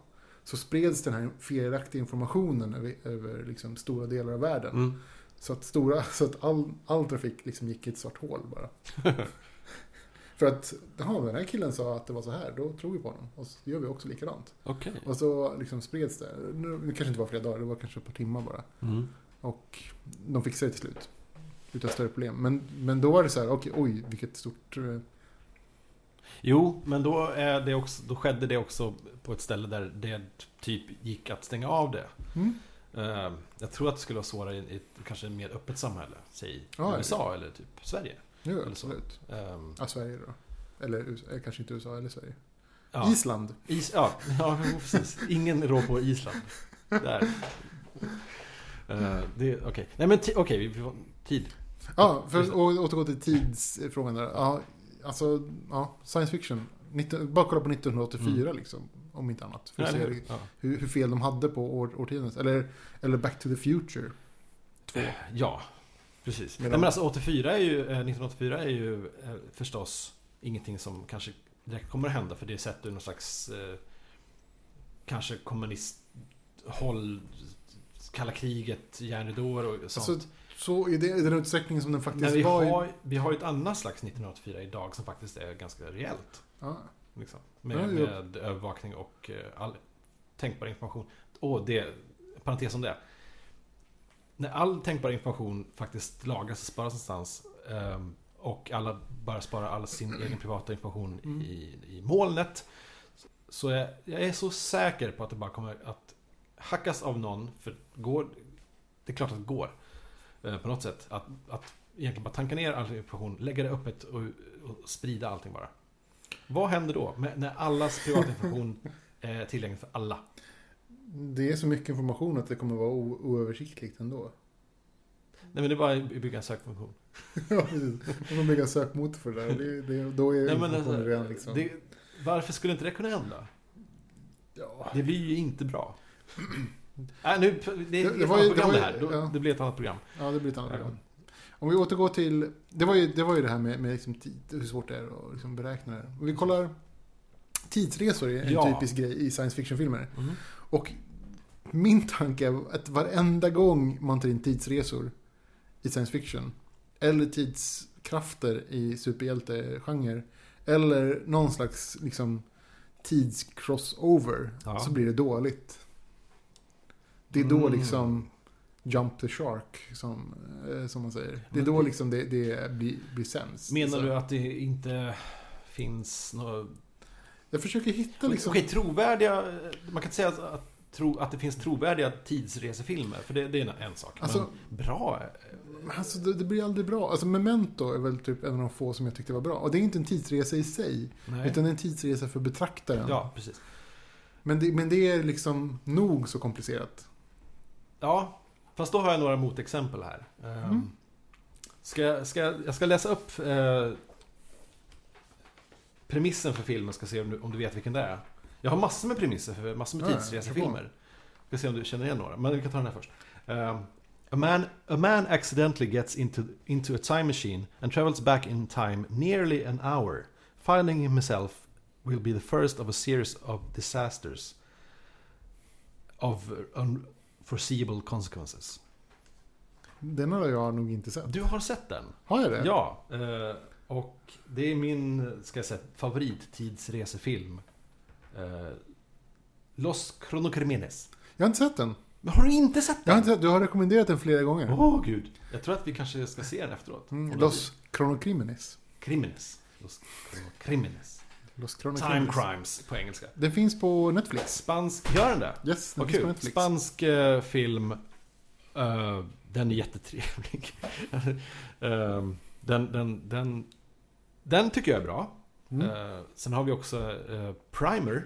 Så spreds den här felaktiga informationen över, över liksom stora delar av världen. Mm. Så att, stora, så att all, all trafik liksom gick i ett svart hål bara. För att, jaha, den här killen sa att det var så här, då tror vi på honom. Och så gör vi också likadant. Okej. Och så liksom spreds det. Nu, det kanske inte var flera dagar, det var kanske ett par timmar bara. Mm. Och de fixade det till slut. utan större problem. Men, men då var det så här, okej, oj, vilket stort... Jo, men då, är det också, då skedde det också på ett ställe där det typ gick att stänga av det. Mm. Eh, Jag tror att det skulle vara svårare i ett kanske mer öppet samhälle. Säg Ja, USA eller typ Sverige. Jo, Eller så. absolut. Ehm, Ja, Sverige då. Eller eh, kanske inte USA eller Sverige. ja. Island. Is, ja, ja, precis. Ingen rå på Island. Där. Uh, det, okej. Nej men okej, vi får tid. Ja, för att återgå till tidsfrågan där. Ja, alltså, ja, science fiction. 19, bara kolla på 1984 liksom. Om inte annat. För att se hur? Ja. hur, hur fel de hade på år, årtiondet. Eller, eller Back to the Future. Två. Ja, precis. Medan- Nej, men alltså 84 är ju, eh, 1984 är ju eh, förstås ingenting som kanske direkt kommer att hända. För det sätter ju någon slags eh, kanske kommunisthåll, kalla kriget, järnridåer och sånt. Alltså, Så i, den utsträckningen som den faktiskt vi var har, vi har ju ett annat slags 1984 idag som faktiskt är ganska rejält. Ja, Liksom. Med, Ja, med övervakning och eh, all tänkbar information. Och det, parentes om det. När all tänkbar information faktiskt lagras och sparas någonstans ehm, och alla bara sparar all sin egen privata information Mm. i, i molnet. Så jag, jag är så säker på att det bara kommer att hackas av någon. För går, det är klart att det går. Eh, På något sätt. Att, att egentligen bara tanka ner all information, lägga det öppet och, och sprida allting bara. Vad händer då? Med, när allas privata information är tillgänglig för alla? det är så mycket information att det kommer vara oöversiktligt ändå. Nej men det är bara att bygga en sökfunktion. ja, precis. Om de bygger en sökmotor för det där, det, det, då är Nej, informationen alltså, redan liksom... det, varför skulle inte det kunna hända? ja. Det blir ju inte bra. Äh, nu, det, det, Det- det var ju- det program var det här. Ja. Det blir ett annat program. ja, det blir ett annat Ja. program. Om vi återgår till... Det var ju det, var ju det här med, med liksom tid, hur svårt det är att liksom beräkna det. Om vi kollar... Tidsresor är en Ja. typisk grej i science fiction-filmer. Mm. Och min tanke är att varenda gång man tar in tidsresor i science fiction, eller tidskrafter i superhjältegenre, eller någon slags liksom tidscrossover, Ja. så blir det dåligt. Det är då Mm. liksom jump the shark, som, eh, som man säger. Det är då liksom det, det blir, blir sämst. Menar Så du att det inte finns några... Jag försöker hitta liksom... Okej, trovärdiga... Man kan inte säga att, tro, att det finns trovärdiga tidsresefilmer. För det, det är en, sak. Alltså- men bra? Men Alltså, det, det blir aldrig bra. Alltså Memento är väl typ en av de få som jag tyckte var bra. Och det är inte en tidsresa i sig. Nej. Utan en tidsresa för betraktaren. Ja, precis. Men, det, men det är liksom nog så komplicerat. Ja, fast då har jag några motexempel här. Ehm, Mm. Ska, jag- ska, jag- ska läsa upp eh, premissen för filmen, ska se om du, om du vet vilken det är. Jag har massor med premisser för massor med tidsresefilmer. Ska se om du känner igen några, men vi kan ta den här först. Ehm, a, man, a man accidentally gets into, into a time machine and travels back in time nearly an hour. Finding himself will be the first of a series of disasters of unforeseeable consequences. Den har jag nog inte sett. Du har sett den? Har jag det? Ja. eh, Och det är min, ska jag säga, favorittidsresefilm. Eh, Los Cronocrimines. Jag har inte sett den. Men har du inte sett Jag har den? inte sett, du har rekommenderat den flera gånger. Åh gud. Jag tror att vi kanske ska se den efteråt. Mm, Los Chronocrimines. det- Crimines. Los Cronocrimines. Los Time Chronocrimines. Crimes på engelska. Den finns på Netflix. Spansk, gör den det? Yes, den Vad finns på kul. Netflix. Spansk eh, film. Eh, den är jättetrevlig. Eh, den, den, den, den tycker jag är bra. Mm. Eh, sen har vi också eh, Primer.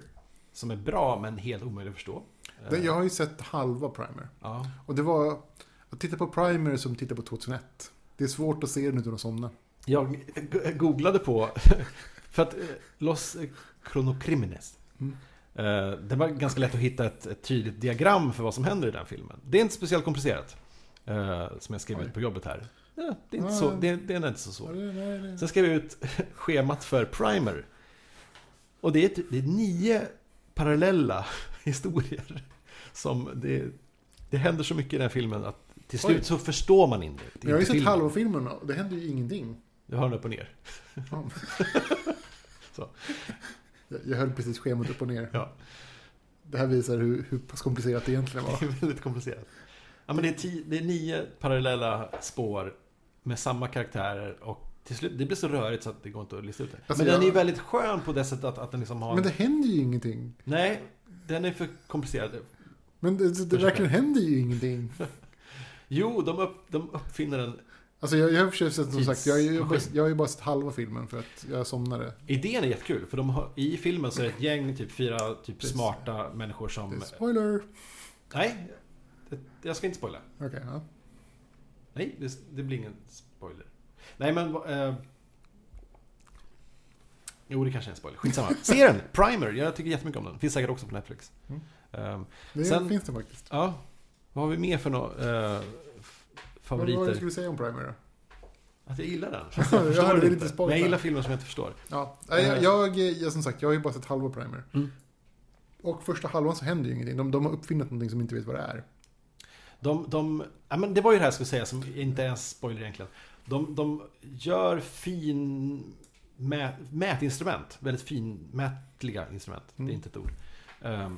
Som är bra men helt omöjlig att förstå. Eh, Jag har ju sett halva Primer. ja. Och det var att titta på Primer som titta på 2001. Det är svårt att se den utan att somna. Jag googlade på, för att eh, Los Cronocrimines. Mm. Eh, det var ganska lätt att hitta ett, ett tydligt diagram för vad som händer i den filmen. Det är inte speciellt komplicerat. eh, som jag skrev ut på jobbet här. Ja, det, är inte så, det, det är inte så svårt. Sen skrev jag ut schemat för Primer. Och det är, ett- det är nio parallella historier. Som det, det händer så mycket i den här filmen att till slut Oj. så förstår man inte. Jag har ju sett halva filmen och det händer ju ingenting. Du har den upp och ner. Så. Jag, jag höll precis schemat upp och ner. Ja. Det här visar hur, hur pass komplicerat det egentligen var. Det är väldigt komplicerat. Ja, men det, är tio, det är nio parallella spår med samma karaktärer och till slut, det blir så rörigt så att det går inte att lista ut det. Alltså, men den är ju jag- väldigt skön på det sättet att, att den liksom har... Men det händer ju ingenting. Nej, den är för komplicerad. Men det, det, det verkligen händer ju ingenting. Jo, de, upp, de uppfinner en... Alltså jag, jag sett, som sagt, jag, har ju bara- Tidsmaskin. jag har ju bara sett halva filmen för att jag somnade. Idén är jättekul, för de har, i filmen så är det ett gäng, typ fyra typ Precis. smarta människor som... Är spoiler! Nej, jag ska inte spoila. Okej, ja. Nej, det, det blir ingen spoiler. Nej, men... Eh, jo, det kanske är en spoiler. Skitsamma. Se den! Primer. Jag tycker jättemycket om den. Finns säkert också på Netflix. Mm. Ehm, Det Sen- finns det faktiskt. ja, vad har vi mer för några eh, f- Vad var det favoriter? du skulle säga om Primer då? Att jag gillar den. Jag förstår hörde den lite inte. Men jag gillar filmer som jag inte förstår. Ja, jag, jag, jag, som sagt, jag har ju bara sett halva Primer. Mm. Och första halvan så händer ju ingenting. De, de har uppfinnit någonting som inte vet vad det är. De, de, ja, men det var ju det här jag skulle säga som inte är en spoiler egentligen. De, de gör fin mät, mätinstrument. Väldigt finmätliga instrument. Det Mm. är inte ett ord. Ehm,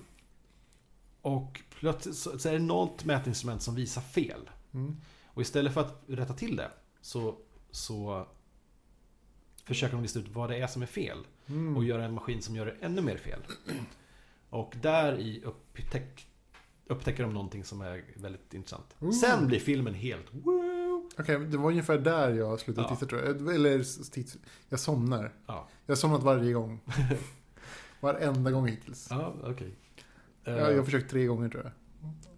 och plötsligt så, så är det något mätinstrument som visar fel. Mm. Och istället för att rätta till det så, så försöker de lista ut vad det är som är fel. Mm. Och göra en maskin som gör det ännu mer fel. Och där i upptäck, upptäcker de någonting som är väldigt intressant. Ooh. Sen blir filmen helt! Okej, det var ungefär där jag slutade Ja. titta tror jag. Eller tids, jag somnar. Ja, Jag har somnat varje gång. Varenda gång hittills. ja okej. Jag, jag har försökt tre gånger tror jag.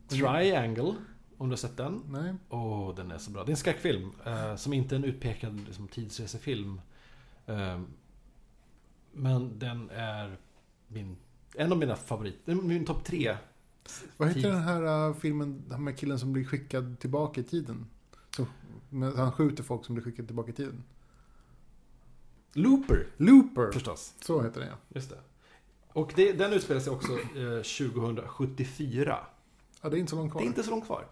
Triangle, om du har sett den. Nej. Åh, den är så bra. Det är en skräckfilm. eh, som inte är en utpekad liksom, tidsresefilm. Eh, men den är min, en av mina favoriter. Min topp tre. Vad heter den här uh, filmen den med killen som blir skickad tillbaka i tiden? Så, han skjuter folk som blir skickade tillbaka i tiden. Looper, Looper! förstås. Så heter den ja. Just det. Och det, den utspelar sig också eh, 2074. Ja, det är inte så långt Det kvar. är inte så långt kvar.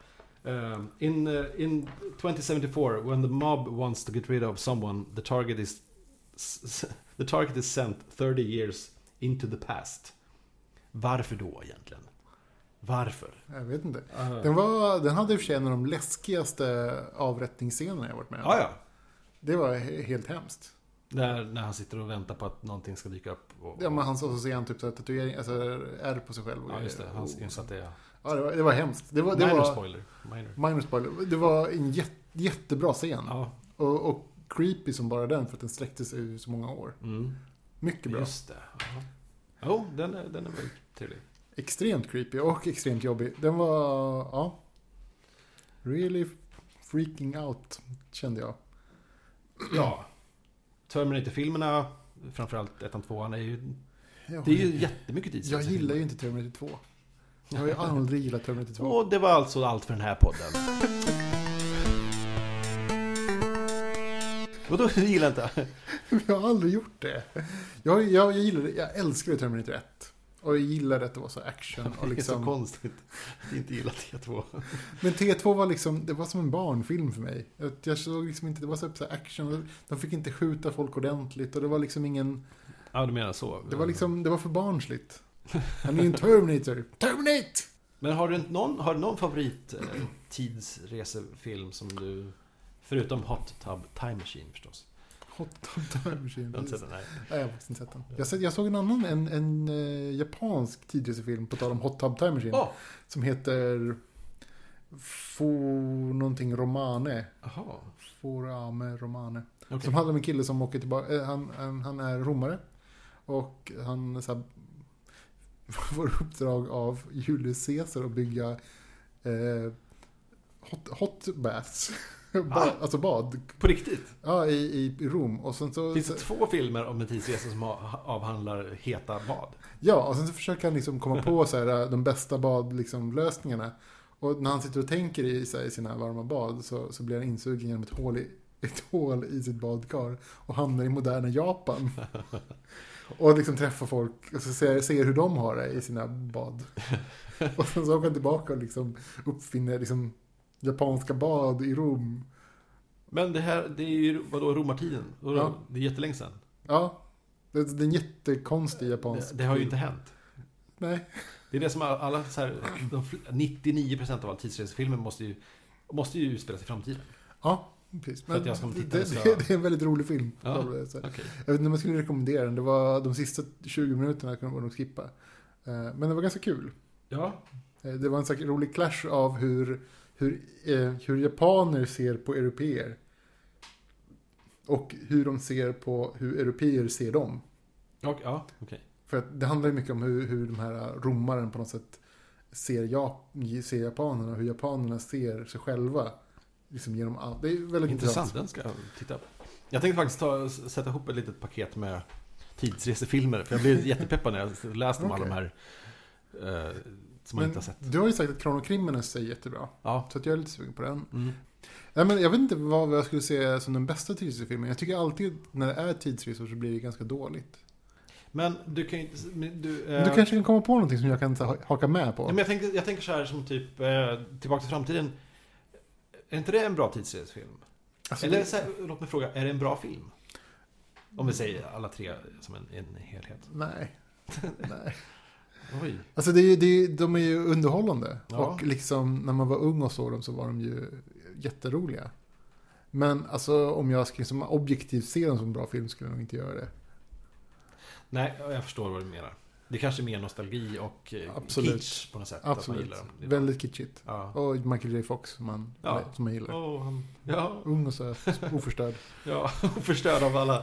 Eh, in, eh, in 2074, when the mob wants to get rid of someone, the target is the target is sent 30 years into the past. Varför då egentligen? Varför? Jag vet inte. Uh, Den, var, den hade i och för sig en av de läskigaste avrättningsscenerna jag varit med om. ja, ja. Det var he- helt hemskt. När, när han sitter och väntar på att någonting ska dyka upp. Och, Ja, men han så ser han typ så här tatuering, alltså ärr på sig själv. och ja, just det. Han Och- inser att det är... Ja, det var, det var hemskt. Det var, det minor var, spoiler. Minor. minor spoiler. Det var en jätte, jättebra scen. Ja. Och, och creepy som bara den för att den sträckte sig i så många år. Mm. Mycket bra. Just det. Ja. Jo, den är, den är väldigt trevlig. Extremt creepy och extremt jobbig. Den var, ja. Really freaking out, kände jag. Ja. Terminator-filmerna, framförallt ettan, tvåan, är ju... Jag, Det är ju jättemycket tid jag gillar ju inte Terminator 2. Jag har ju aldrig gillat Terminator 2. Och det var alltså allt för den här podden. Vadå, du gillar inte? Jag har aldrig gjort det. Jag, jag, jag gillar. Jag älskar Terminator 1. Och jag gillade att det var så action. Och Det är så liksom, konstigt att inte gilla T2. men T2 var liksom, det var som en barnfilm för mig. Jag, såg liksom inte, det var så action. De fick inte skjuta folk ordentligt. Och det var liksom ingen, Ja, du menar så. det var liksom, det var för barnsligt. Han är ju en Terminator. Terminate! Men har du inte någon, har du någon favorit eh, som du... Förutom Hot Tub Time Machine förstås. Hot Tub Time Machine. Jag har inte sett den här. Nej, jag har faktiskt inte sett den. Jag, sett, jag såg en annan, en, en uh, japansk tidsresefilm, på tal om Hot Tub Time Machine. Åh! Som heter Fo någonting Romane. Jaha. Forame Romane. Okej. Som handlar om en kille som åker tillbaka, eh, han, han, han är romare. Och han så här, får uppdrag av Julius Caesar att bygga eh, hot, hot baths. ba, alltså bad. På riktigt? Ja, i, i Rom. Och sen så, Finns det två filmer om en tidsresa som ha- avhandlar heta bad? Ja, och sen så försöker han liksom komma på så här, de bästa badlösningarna. Liksom, lösningarna. och när han sitter och tänker i, så här, sina varma bad så, så blir han insugen genom ett hål, i, ett hål i sitt badkar. Och hamnar i moderna Japan. Och liksom träffar folk och så ser, ser hur de har det i sina bad. Och sen så åker han tillbaka och liksom uppfinner liksom japanska bad i Rom. Men det här, det är ju vadå, romartiden? Ja. Det är jättelänge sedan. Ja, det, det är en jättekonstig japansk Det, det har ju inte hänt. Nej. Det är det som alla så här, de, fl- 99% av alla tidsresefilmer måste ju, måste ju utspelas i framtiden. Ja, Precis. För att jag ska det, det, det är en väldigt rolig film. Ja. Okej. Jag vet inte om jag skulle rekommendera den. Det var de sista 20 minuterna kunde man nog skippa. Eh, Men det var ganska kul. Ja, Eh, Det var en rolig clash av hur, hur, eh, hur japaner ser på europeer. Och hur de ser på hur europeer ser dem. och, ja okej. För att det handlar ju mycket om hur, hur de här romaren på något sätt ser, Jap- ser japanerna. Hur japanerna ser sig själva. Liksom genom allt. Det är väldigt Intressant, intressant. den ska jag titta på. Jag tänkte faktiskt ta, sätta ihop ett litet paket med tidsresefilmer. För jag blev jättepeppad när jag läste om alla de här eh, som Men inte har sett. du har ju sagt att Chrono är jättebra. Ja. Så jag är lite sugen på den. Mm. Nej, men jag vet inte vad jag skulle säga som den bästa tidsresefilmen. Jag tycker alltid när det är tidsresor så blir det ganska dåligt. Men du kan ju Du, eh, du kanske kan komma på någonting som jag kan haka med på? Ja, men jag, tänker, jag tänker så här som typ eh, Tillbaka till framtiden. Är inte det en bra tidsresefilm? Alltså, Eller det- så här, låt mig fråga, är det en bra film? Om vi säger alla tre som en, en helhet. Nej. Nej. Oj. Alltså det är, det är, de är ju underhållande. Ja. Och liksom när man var ung och såg dem så var de ju jätteroliga. Men alltså om jag skulle som objektivt se dem som en bra film skulle jag nog inte göra det. Nej, jag förstår vad du menar. Det kanske är mer nostalgi och eh, Absolut. kitsch på något sätt. Att man Absolut. gillar dem. Väldigt kitschigt. Ja. Och Michael J Fox som man, Ja. som man gillar. Åh, han, ja, Ung och söt, oförstörd. ja, förstörd av alla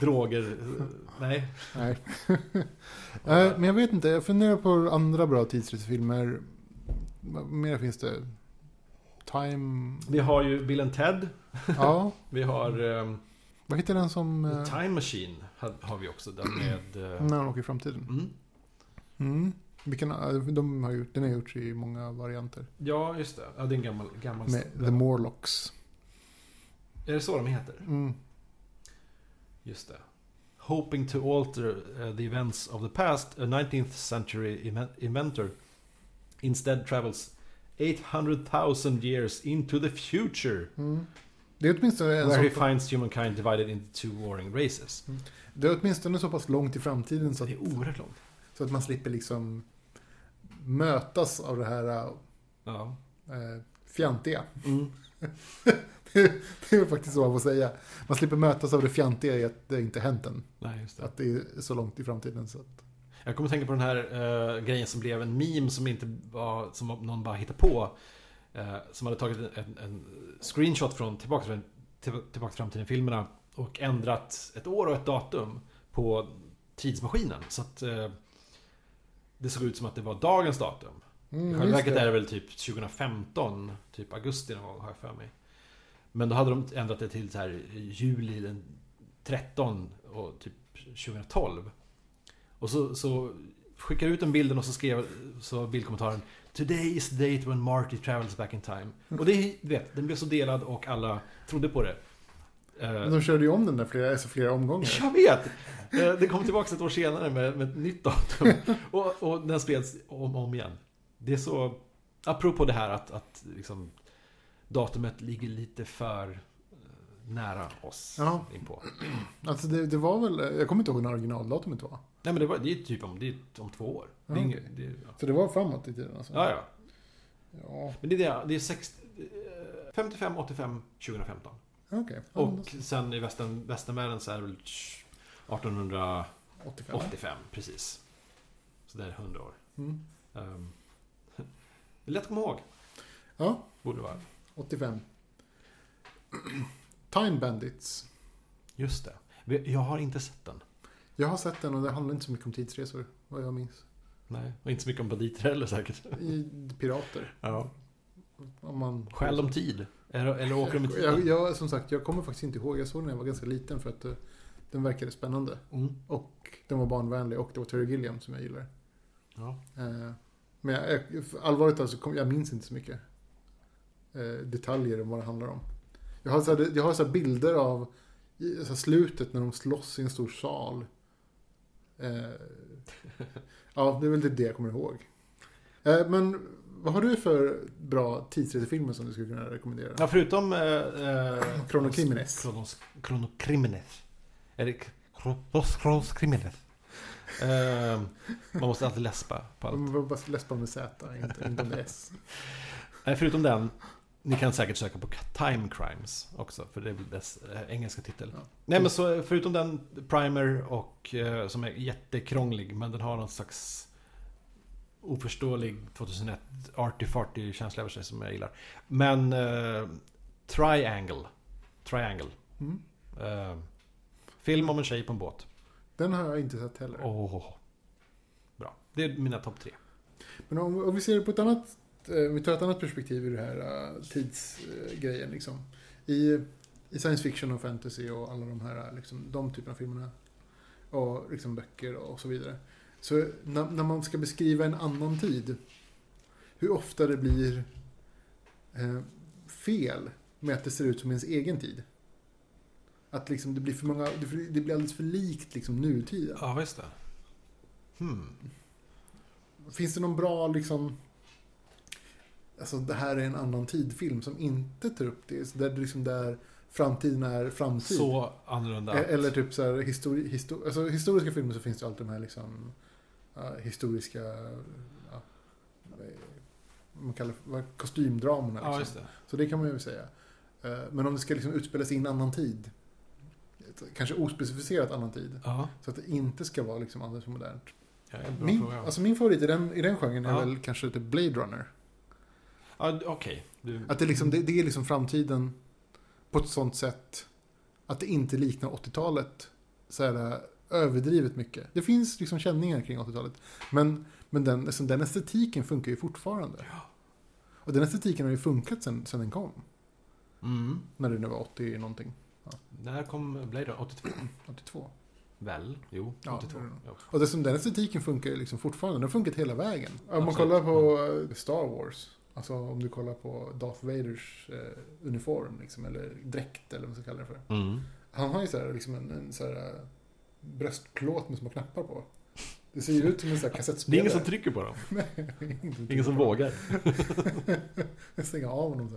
droger. Nej. Nej. Eh, Men jag vet inte, jag funderar på andra bra tidsresefilmer. Mer finns det? Time... Vi har ju Bill and Ted. Ja, Vi har um, vad heter den som... eh, Time Machine. Har, vi också. Den med... eh, När de åker i framtiden. mm. Mm. Vilken, eh, de har gjort, den har gjorts i många varianter. Ja, just det. Ja, det är en gammal... gammal Med The Morlocks. Är det så de heter? Mm. Just det. Hoping to alter uh, the events of the past, a 19th century inven- inventor instead travels 800,000 years into the future. Mm. Det är åtminstone en Where he finds humankind divided into two warring races. Det är åtminstone så pass långt i framtiden så Det att, är oerhört långt. så att man slipper liksom mötas av det här Ja. eh, fjantiga. Mm. Det är faktiskt så man får säga. Man slipper mötas av det fjantiga i att det inte hänt än. Nej, det. Att det är så långt i framtiden. Så att, Jag kommer att tänka på den här eh, grejen som blev en meme som inte var, som någon bara hittade på. Eh, som hade tagit en, en screenshot från Tillbaka till, till, tillbaka till framtiden-filmerna och ändrat ett år och ett datum på tidsmaskinen. Så att eh, det såg ut som att det var dagens datum. I mm, själva just verket är det väl typ 2015, typ augusti någon gång har jag för mig. Men då hade de ändrat det till så här juli den 13 och typ 2012. Och så, så skickade ut den bilden och så skrev så bildkommentaren Today is the date when Marty travels back in time. Och det, du vet, den blev så delad och alla trodde på det. Eh, Men de körde ju om den där flera, alltså flera omgångar. jag vet! Eh, Det kom tillbaka ett år senare med, med ett nytt datum. Och, och den spreds om och om igen. Det är så... Apropå det här att, att liksom, datumet ligger lite för eh, nära oss Ja. inpå. Alltså det, det var väl, jag kommer inte ihåg när originaldatumet var. Nej men det, var, det är typ om, det är om två år. Det är Ja, inget, det, ja. Så det var framåt i tiden alltså? ja, ja. Ja, Men det är det, det är sex, eh, 55, 85, 2015. Ja, Och sen i västern, västernvärlden så är det väl 1885, 85. precis. Så det är 100 år. Mm. Ehm, det är lätt att komma ihåg. Ja, Borde vara. 85. Time Bandits. Just det. Jag har inte sett den. Jag har sett den och det handlar inte så mycket om tidsresor, vad jag minns. Nej. Och inte så mycket om banditer heller säkert. I pirater. Ja. Om man... Skäl de tid? Eller, eller åker de i jag, tiden? jag, Som sagt, jag kommer faktiskt inte ihåg. Jag såg den när jag var ganska liten för att eh, den verkade spännande. Mm. Och den var barnvänlig och det var Terry Gilliam som jag gillar. Ja. Eh, Men jag, jag, allvarligt talat så kom, jag minns inte så mycket eh, detaljer om vad det handlar om. Jag har så här, jag har så bilder av så slutet när de slåss i en stor sal. Ja, det är väl det jag kommer ihåg. Men vad har du för bra tidsresefilmer som du skulle kunna rekommendera? ja, förutom... Eh, eh, Chrono. Kronos, Chrono. Är det Kronos Criminals? Eh, man måste alltid läspa på allt. Man bara läspa med Z, inte, inte med S. Nej, förutom den Ni kan säkert söka på Time Crimes också, för det är väl dess eh, engelska titel. Ja. Nej men så förutom den Primer och eh, som är jättekrånglig, men den har någon slags oförståelig 2001 arty-farty känsla över sig som jag gillar. Men eh, Triangle. Triangle. Mm. Eh, film om en tjej på en båt. Den har jag inte sett heller. Åh. Bra. Det är mina topp tre. Men om, om vi ser det på ett annat, eh, om vi tar ett annat perspektiv i det här uh, tidsgrejen liksom. I, I science fiction och fantasy och alla de här, liksom, de typerna av filmerna. Och liksom böcker och så vidare. Så när, när man ska beskriva en annan tid. Hur ofta det blir eh, fel med att det ser ut som ens egen tid. Att liksom det blir för många, det blir alldeles för likt liksom nutiden. Ja, just det. Hmm. Finns det någon bra liksom... Alltså det här är en annan tid-film som inte tar upp det. Så där, liksom där framtiden är framtid. Så annorlunda. E- Eller typ så här histori histor alltså, historiska filmer så finns det alltid de här liksom historiska ja, man kallar för, kostymdramorna. Liksom. Ja, just det. Så det kan man ju säga. Eh, Men om det ska liksom utspelas i en annan tid. Kanske ospecificerat annan tid. Ja, Så att det inte ska vara liksom alldeles för modernt. ja Min, fråga. alltså min favorit i den, i den genren är Ja. väl kanske typ Blade Runner. ja, Okej. Du- Att det, liksom, det, det är liksom framtiden på ett sånt sätt att det inte liknar 80-talet så här, överdrivet mycket. Det finns liksom känningar kring 80-talet. Men, men den, liksom, den estetiken funkar ju fortfarande. Och den estetiken har ju funkat sen, sen den kom. Mm. När det nu var 80 någonting. När kom Blade Runner? 82? 82. Väl? Jo, Ja, 82. det är det. Ja. Och det, som den estetiken funkar ju liksom fortfarande. Den har funkat hela vägen. Om man Absolut. kollar på äh, Star Wars. Alltså om du kollar på Darth Vaders eh, uniform. Liksom, eller dräkt eller vad man ska kalla det för. Mm. Han har ju så här, liksom en, en så här, äh, bröstplåt med små knappar på. Det ser ju ut som en sån här Det är kassettspelare. ingen som trycker på dem. ingen Ingen som vågar. Stänga av honom. Så.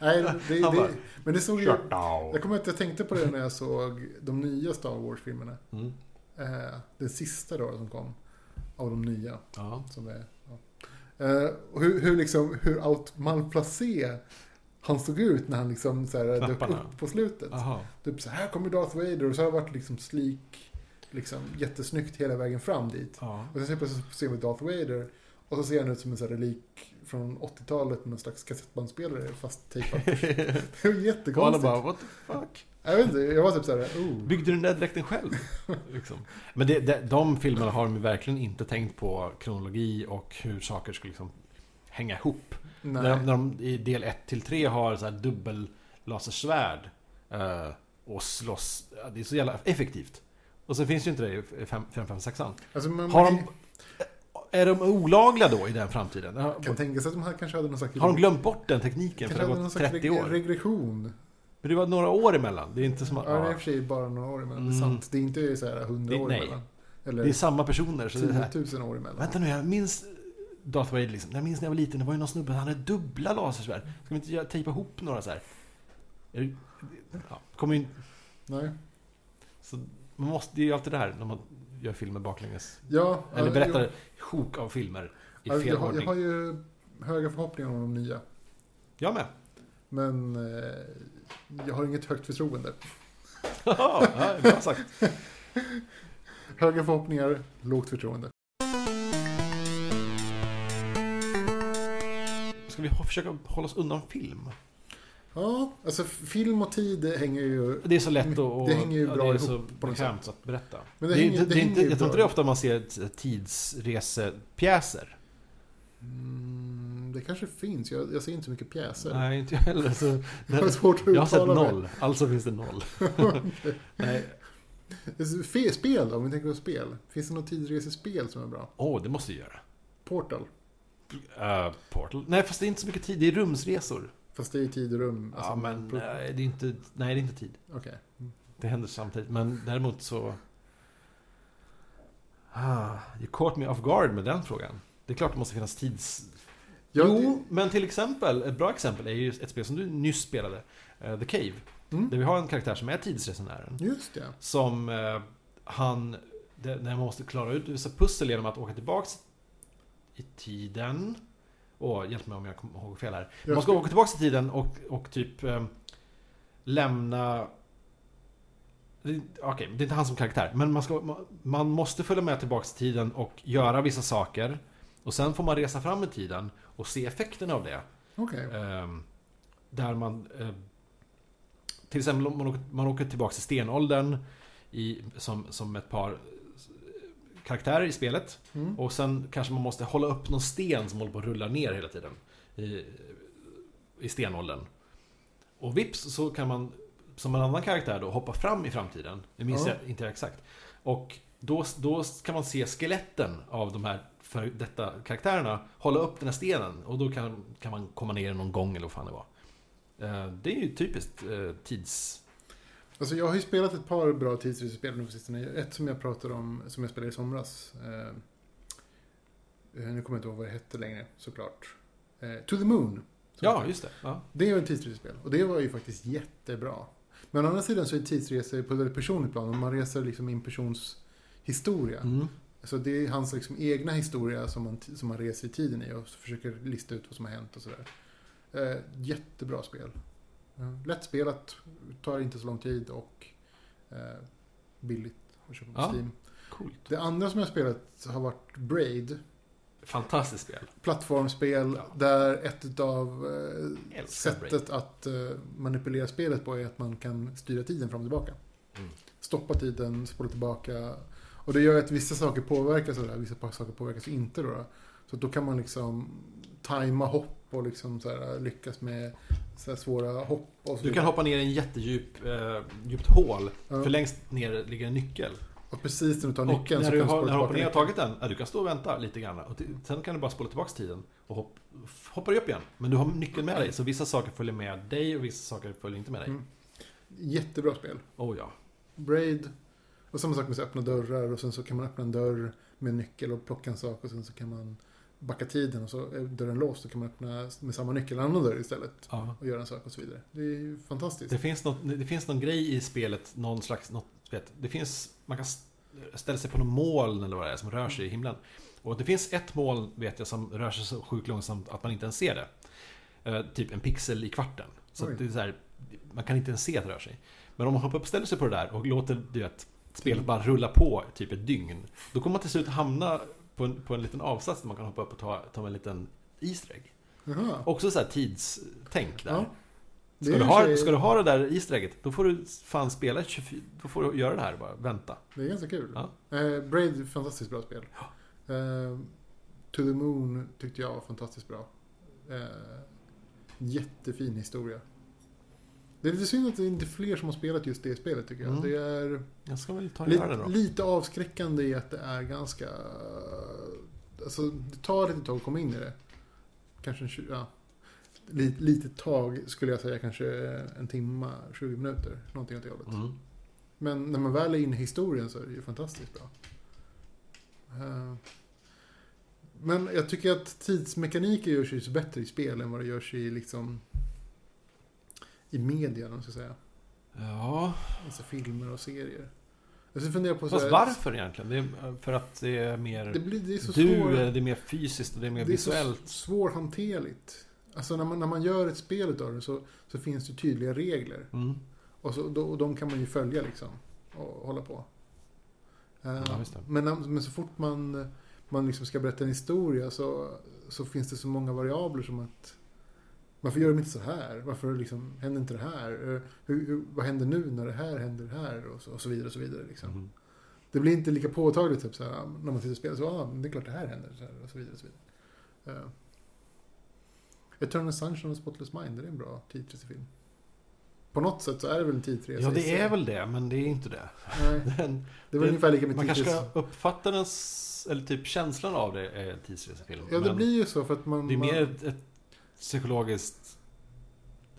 Nej, det, det, bara, men det såg ju... Jag kommer att jag tänkte på det när jag såg de nya Star Wars-filmerna. Mm. Eh, den sista då som kom. Av de nya. Ja. Som är, ja. eh, hur, hur, liksom, hur out malplacé han såg ut när han liksom så här, dök upp på slutet. Aha. Typ så här kommer Darth Vader och så har det varit liksom slik, liksom jättesnyggt hela vägen fram dit. Ja. Och sen plötsligt ser vi Darth Vader och så ser han ut som en sån här relik från 80-talet med någon slags kassettbandspelare fast tejpad. Det var Och alla jättekonstigt. bara, what the fuck? Jag vet inte, jag var typ såhär, oh. Byggde du den där dräkten själv? liksom. Men det, det, de filmerna har de verkligen inte tänkt på kronologi och hur saker skulle liksom hänga ihop. Nej. När de, när de i del 1 till 3 har så här dubbel lasersvärd eh, och slåss. Det är så jävla effektivt. Och så finns ju inte det i 556 Alltså, Har de, är de olagliga då i den framtiden? Har, kan tänka sig att de här kanske hade någon slags... har de glömt bort den tekniken för det har gått slags 30 reg- år? regression. Men det var några år emellan. Det är inte som att... Ja, det är i och för sig bara några år emellan. Det är Mm. sant. Det är inte så här hundra Det- år nej. emellan. det är Eller samma personer. Så det är så här, 10 000 år emellan. Vänta nu, jag minns Darth Vader liksom. Jag minns när jag var liten, det var ju någon snubbe, han hade dubbla lasersvärd. Ska vi inte tejpa ihop några så här? Ja, kommer in, Nej. så man måste, det är ju alltid det här när man gör filmer baklänges. Ja, Eller berättar jag- sjok av filmer i fel jag, ordning. jag har ju höga förhoppningar om de nya. Jag med. Men eh, jag har inget högt förtroende. ja, bra sagt. Höga förhoppningar, lågt förtroende. Ska vi försöka hålla oss undan film? Ja, alltså film och tid det hänger ju... Det är så lätt att... Det hänger ju ja, bra det är ihop så på något att berätta. Men det det, är hänger- inte, det det är hänger jag tror inte det är ofta man ser tidsresepjäser. Mm, det kanske finns. Jag, jag ser inte så mycket pjäser. Nej, inte jag heller. Så, Jag har svårt att jag har sett uttala mig. noll, alltså finns det noll. Nej. Fe- Spel då, om vi tänker på spel. Finns det något tidsresespel som är bra? Åh, det måste jag göra. Portal. Uh, Portal? Nej, fast det är inte så mycket tid. Det är rumsresor. Fast det är i tid och rum. ja, alltså, men pro- nej, det är inte, nej, det är inte tid. Okej. Det händer samtidigt. Men däremot så... Ah, you caught me off guard med den frågan. Det är klart det måste finnas tids... Ja, jo, men till exempel, ett bra exempel är ju ett spel som du nyss spelade. eh, The Cave. det- mm, Där vi har en karaktär som är tidsresenären. just det. Som eh, han... Det, när man måste klara ut vissa pussel genom att åka tillbaks i tiden. Åh, hjälp mig om jag kommer ihåg fel här. Jag Man ska åka tillbaka i tiden och, och typ eh, lämna... Okej, det är inte han som karaktär. Men man, ska, man- måste följa med tillbaka i tiden och göra vissa saker. Och sen får man resa fram i tiden och se effekten av det. Okej. Ehm, där man... Eh, till exempel om man åker, man åker tillbaka till stenåldern i, som, som ett par karaktärer i spelet. Mm. Och sen kanske man måste hålla upp någon sten som håller på att rulla ner hela tiden. I, i stenåldern. Och vips så kan man som en annan karaktär då hoppa fram i framtiden. Det minns Ja. jag inte exakt. Och då, då kan man se skeletten av de här för detta karaktärerna hålla upp den här stenen. Och då kan, kan man komma ner någon gång eller vad fan det var. Eh, Det är ju typiskt eh, tids... Alltså jag har ju spelat ett par bra tidsresespel nu på sistone. Ett som jag pratade om, som jag spelade i somras. Eh, eh, nu kommer jag inte ihåg vad det hette längre, såklart. Eh, to the Moon. Ja, just det. Ja. Det är ett tidsresespel. Och det var ju faktiskt jättebra. Men å andra sidan så är tidsresor på ett väldigt personligt plan. Man reser liksom i en persons historia. Mm. Så det är hans liksom egna historia som man, som man reser i tiden i och försöker lista ut vad som har hänt och sådär. Eh, jättebra spel. Eh, lättspelat, tar inte så lång tid och eh, billigt att köpa på Ja. Steam. Coolt. Det andra som jag har spelat har varit Braid. Fantastiskt spel. Plattformsspel Ja. där ett av eh, sättet att eh, manipulera spelet på är att man kan styra tiden fram och tillbaka. Mm. Stoppa tiden, spola tillbaka. Och det gör att vissa saker påverkas här, vissa saker påverkas inte. Då, då. Så då kan man liksom tajma hopp och liksom så här, lyckas med så svåra hopp. Och så Du kan hoppa ner i en jättedjup eh, djupt hål. Ja. För längst ner ligger en nyckel. Och precis när du tar Och nyckeln när så du kan du har, spola när du hoppar tillbaka ner och nyckeln. tagit den, ja, du kan stå och vänta lite grann. Och sen kan du bara spola tillbaka tiden. Och hopp, hoppar upp igen. Men du har nyckeln med dig. Så vissa saker följer med dig och vissa saker följer inte med dig. Mm. Jättebra spel. Oh ja. Braid. Och samma sak med att öppna dörrar och sen så kan man öppna en dörr med en nyckel och plocka en sak och sen så kan man backa tiden och så är dörren låst och kan man öppna med samma nyckel en annan dörr istället ja. och göra en sak och så vidare. Det är ju fantastiskt. Det, finns något, det finns någon grej i spelet, någon slags... Något, vet, det finns, man kan ställa sig på någon moln eller vad det är som rör sig i himlen. Och det finns ett moln, vet jag, som rör sig så sjukt långsamt att man inte ens ser det. Eh, typ en pixel i kvarten. Så det är så här, man kan inte ens se att det rör sig. Men om man hoppar upp och ställer sig på det där och låter du vet, spelet bara rulla på typ ett dygn. Då kommer man till slut hamna på en, på en liten avsats där man kan hoppa upp och ta, ta en liten Easter egg. Jaha. Också så här tidstänk där. Ja. Ska du, ha, sig- ska du ha det där Easter då får du fan spela 24, Då får du göra det här bara, vänta. Det är ganska kul. Ja. Eh, Braid fantastiskt bra spel. Eh, to the Moon tyckte jag var fantastiskt bra. Eh, jättefin historia. Det är lite synd att det inte är fler som har spelat just det spelet tycker jag. Mm. Det är Jag ska väl ta göra det lite, då. lite avskräckande i att det är ganska... Alltså det tar ett tag att komma in i det. Kanske en 20, ja. Lite, lite tag skulle jag säga, kanske en timma, 20 minuter. Någonting åt det hållet. Mm. Men när man väl är inne i historien så är det ju fantastiskt bra. Eh, Men jag tycker att tidsmekaniker görs ju bättre i spel än vad det görs i liksom i media, om man ska säga. Ja, Alltså filmer och serier. Jag ska fundera på så fast här- varför egentligen? Det är för att det är mer... Det, blir, det är så du, svår, det är mer fysiskt och det är mer det är så visuellt. svårhanterligt. Alltså när man, när man gör ett spel av det så, så finns det tydliga regler. Mm. Och, så, då, och de kan man ju följa liksom. Och hålla på. Eh, Ja, det. men, men så fort man, man liksom ska berätta en historia så, så finns det så många variabler som att varför gör de inte så här? Varför liksom, händer inte det här? Eh, Hur, hur, vad händer nu när det här händer här? Och så, och så vidare. Och så vidare liksom. Mm. Det blir inte lika påtagligt typ, så här, när man sitter och spelar. Så, ah, det är klart det här händer. Så här, och så vidare. Och så vidare. Uh, Eternal Sunshine a Spotless Mind, det är en bra tidsresefilm. På något sätt så är det väl en tidsresa Ja, det är väl det, men det är inte det. Nej, Den, det var Det- ungefär lika med man kanske ska uppfatta den, eller typ känslan av det är en tidsresefilm. Ja, det blir ju så för att man... det är man, mer ett, ett psykologiskt...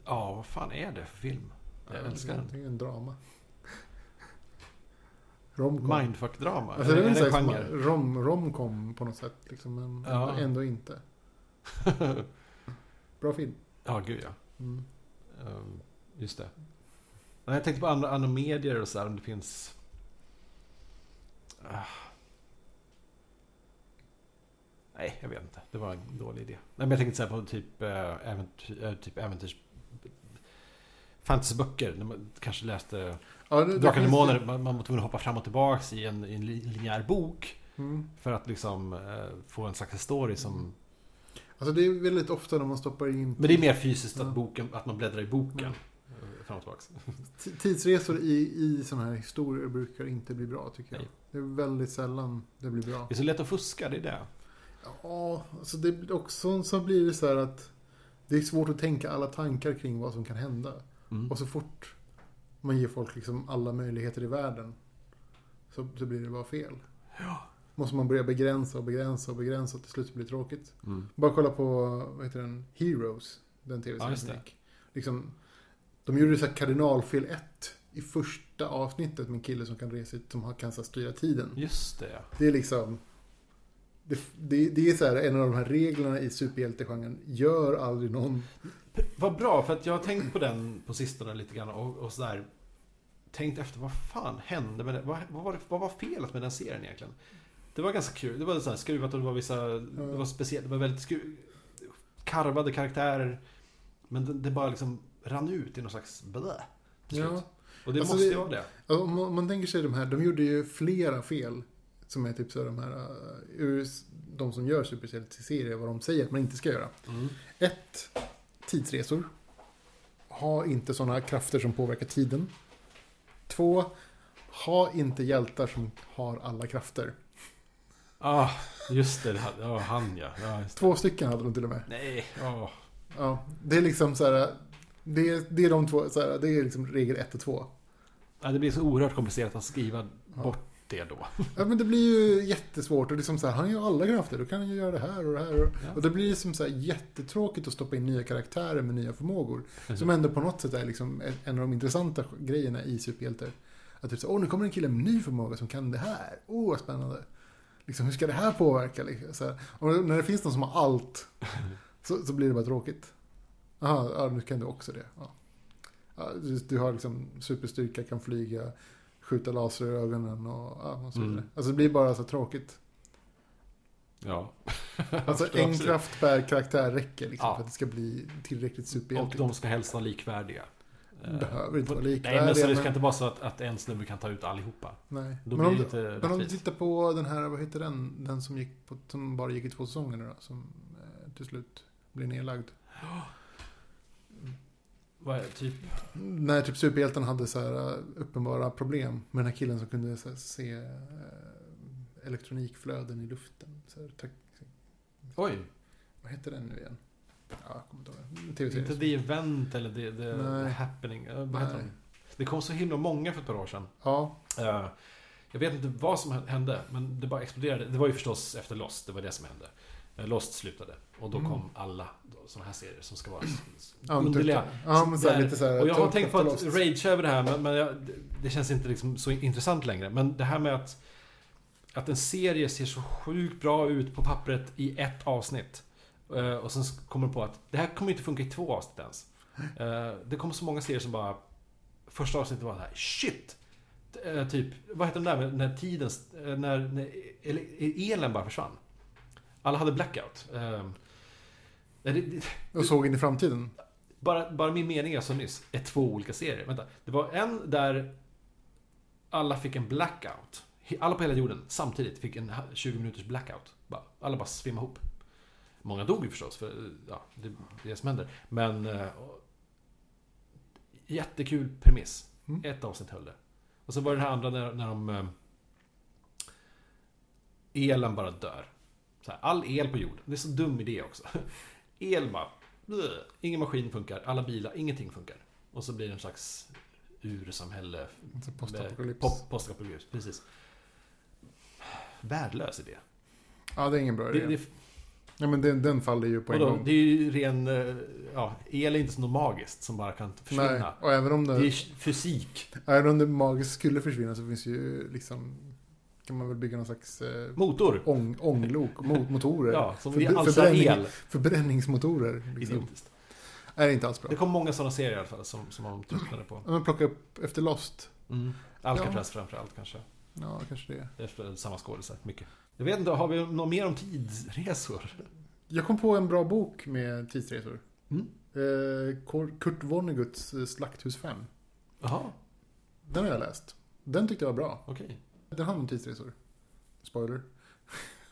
Ja, vad fan är det för film? Jag Ja, älskar den. Det är en drama. Romcom. Mindfuck-drama? Alltså det är det en genre? rom, romcom på något sätt. Liksom, men Ja. ändå inte. Bra film. ja, gud ja. Mm. Ehm, Just det. Jag tänkte på andra, andra medier och så här, om det finns... Ah. Nej, jag vet inte. Det var en dålig idé. Nej, men jag tänkte säga på typ, äh, äventyr, äh, typ äventyrs... Fantasyböcker. När man kanske läste Ja, Drakar och Demoner. Man, man var tvungen att hoppa fram och tillbaks i en, i en li- linjär bok. Mm. För att liksom eh, få en slags story som... Alltså det är väldigt ofta när man stoppar in Men det är mer fysiskt Ja. att, boken, att man bläddrar i boken. Mm. eh, Fram och tillbaks. T- Tidsresor i, i sådana här historier brukar inte bli bra tycker jag. Nej. Det är väldigt sällan det blir bra. Det är så lätt att fuska, det är det. Ja, alltså det också så blir det så här att det är svårt att tänka alla tankar kring vad som kan hända. Mm. Och så fort man ger folk liksom alla möjligheter i världen så, så blir det bara fel. Ja. Måste man börja begränsa och begränsa och begränsa och till slut blir det tråkigt. Mm. Bara kolla på, vad heter den, Heroes, den Ja, tv-serien gick. Liksom, de gjorde så här kardinalfel 1 i första avsnittet med en kille som kan resa som kan så styra tiden. Just det, ja. Det är liksom... Det, det, det är så här, en av de här reglerna i superhjältegenren. Gör aldrig någon... Vad bra, för att jag har tänkt på den på sistone lite grann och, och sådär Tänkt efter, vad fan hände med det? Vad, vad, var det, vad var felet med den serien egentligen? Det var ganska kul, det var så här skruvat och det var vissa, det var speciellt, det var väldigt skru, karvade karaktärer Men det, det bara liksom rann ut i någon slags blä. Ja. Och det Alltså, måste ju vara det. Om man, man tänker sig de här, de gjorde ju flera fel. Som är typ så de här, s- de som gör superhjälteserier, vad de säger att man inte ska göra. Mm. Ett, tidsresor. Ha inte sådana krafter som påverkar tiden. Två, ha inte hjältar som har alla krafter. Ah, just det, det ja, han ja. ja. Två stycken hade de till och med. Nej, åh. Ja, det är liksom så här, det, är- det är de två, så här, det är liksom regel ett och två. Ja, det blir så oerhört komplicerat att skriva Ja. bort det då. Ja, men det blir ju jättesvårt och liksom så här, han gör alla krafter, då kan han ju göra det här och det här. Och, Ja. och det blir som så här jättetråkigt att stoppa in nya karaktärer med nya förmågor. Som ändå på något sätt är liksom en av de intressanta grejerna i superhjältar. Att typ så, åh nu kommer en kille med ny förmåga som kan det här. Åh, vad spännande. Liksom, hur ska det här påverka? Liksom, så här. Och när det finns någon som har allt så, så blir det bara tråkigt. Jaha, ja, nu kan du också det. Ja, du, du har liksom superstyrka, kan flyga, skjuta laser i ögonen och, ja, och så vidare. Mm. Alltså det blir bara så tråkigt. Ja. Alltså en kraft per karaktär räcker liksom Ja. för att det ska bli tillräckligt Och superhjältigt. de ska helst vara likvärdiga. Eh, Behöver inte vara Nej, likvärdiga. men så det men- ska inte vara så att, att en snubbe kan ta ut allihopa. Nej. Då Men blir om, det inte men om du tittar på den här, vad heter den? Den som, gick på, som bara gick i två säsonger nu då, Som eh, till slut blev nedlagd. Vad är typ? När typ superhjälten hade så här eh, uppenbara problem med den här killen som kunde så här, se eh, elektronikflöden i luften. Så här, tack, Oj, vad heter den nu igen? Ja, jag kommer inte ihåg. En inte. The Event eller The, the, Nej. Happening. Eh, Vad heter de? Det kom så himla många för ett par år sedan. Ja, Jag vet inte vad som hände, men det bara exploderade. Det var ju förstås efter Lost, det var det som hände. Lost slutade. Och då Mm. kom alla sådana här serier som ska vara men, underliga. typ, ja, men så här, lite så här. Och jag har typ tänkt på att rage över det här, men, men jag, det- det känns inte liksom så intressant längre. Men det här med att, att en serie ser så sjukt bra ut på pappret i ett avsnitt. Eh, och sen kommer de på att det här kommer inte funka i två avsnitt ens. Eh, det kommer så många serier som bara... Första avsnittet var så här, shit! Eh, typ, vad heter den där med när tiden, när, när elen bara försvann? Alla hade blackout. Det, det, Och såg in i framtiden. bara, bara min mening jag sa nyss är två olika serier. Vänta. Det var en där alla fick en blackout. Alla på hela jorden samtidigt fick en ha- 20 minuters blackout. Alla bara svimmade ihop. Många dog ju förstås, för ja, det är det som händer. Men... och- jättekul premiss. Mm. Ett avsnitt höll det. Och så var det det här andra när, när de... eh, elen bara dör. Här, all el på jorden. Det är så dum idé också. El bara... Ingen maskin funkar, alla bilar, ingenting funkar. Och så blir det en slags ursamhälle. Alltså postapokalyps. postapokalyps, precis. Värdelös idé. Ja, det är ingen bra idé. Det, det, Ja, men den, den faller ju på en vadå, gång. det är ju ren... eh, Ja, el är inte så något magiskt som bara kan försvinna. Nej, och även om Det det, är fysik. även om det magiskt skulle försvinna så finns ju liksom kan man väl bygga någon slags eh, Motor. ång, ånglok, mo- motorer. Ja, som alstrar förbränning- el. Förbränningsmotorer. Liksom. Idiotiskt. Är inte alls bra. Det kom många sådana serier i alla fall som, som man tröttnade på. Ja, men plocka upp efter Lost. Mm. Alcatraz framförallt kanske. Ja, kanske det. Efter samma skådisar, mycket. Jag vet inte, har vi något mer om tidsresor? Jag kom på en bra bok med tidsresor. Mm. Eh, Kurt Vonnegut's eh, Slakthus 5. Jaha, Den har jag läst. Den tyckte jag var bra. okej. Den handlar om tidsresor. Spoiler.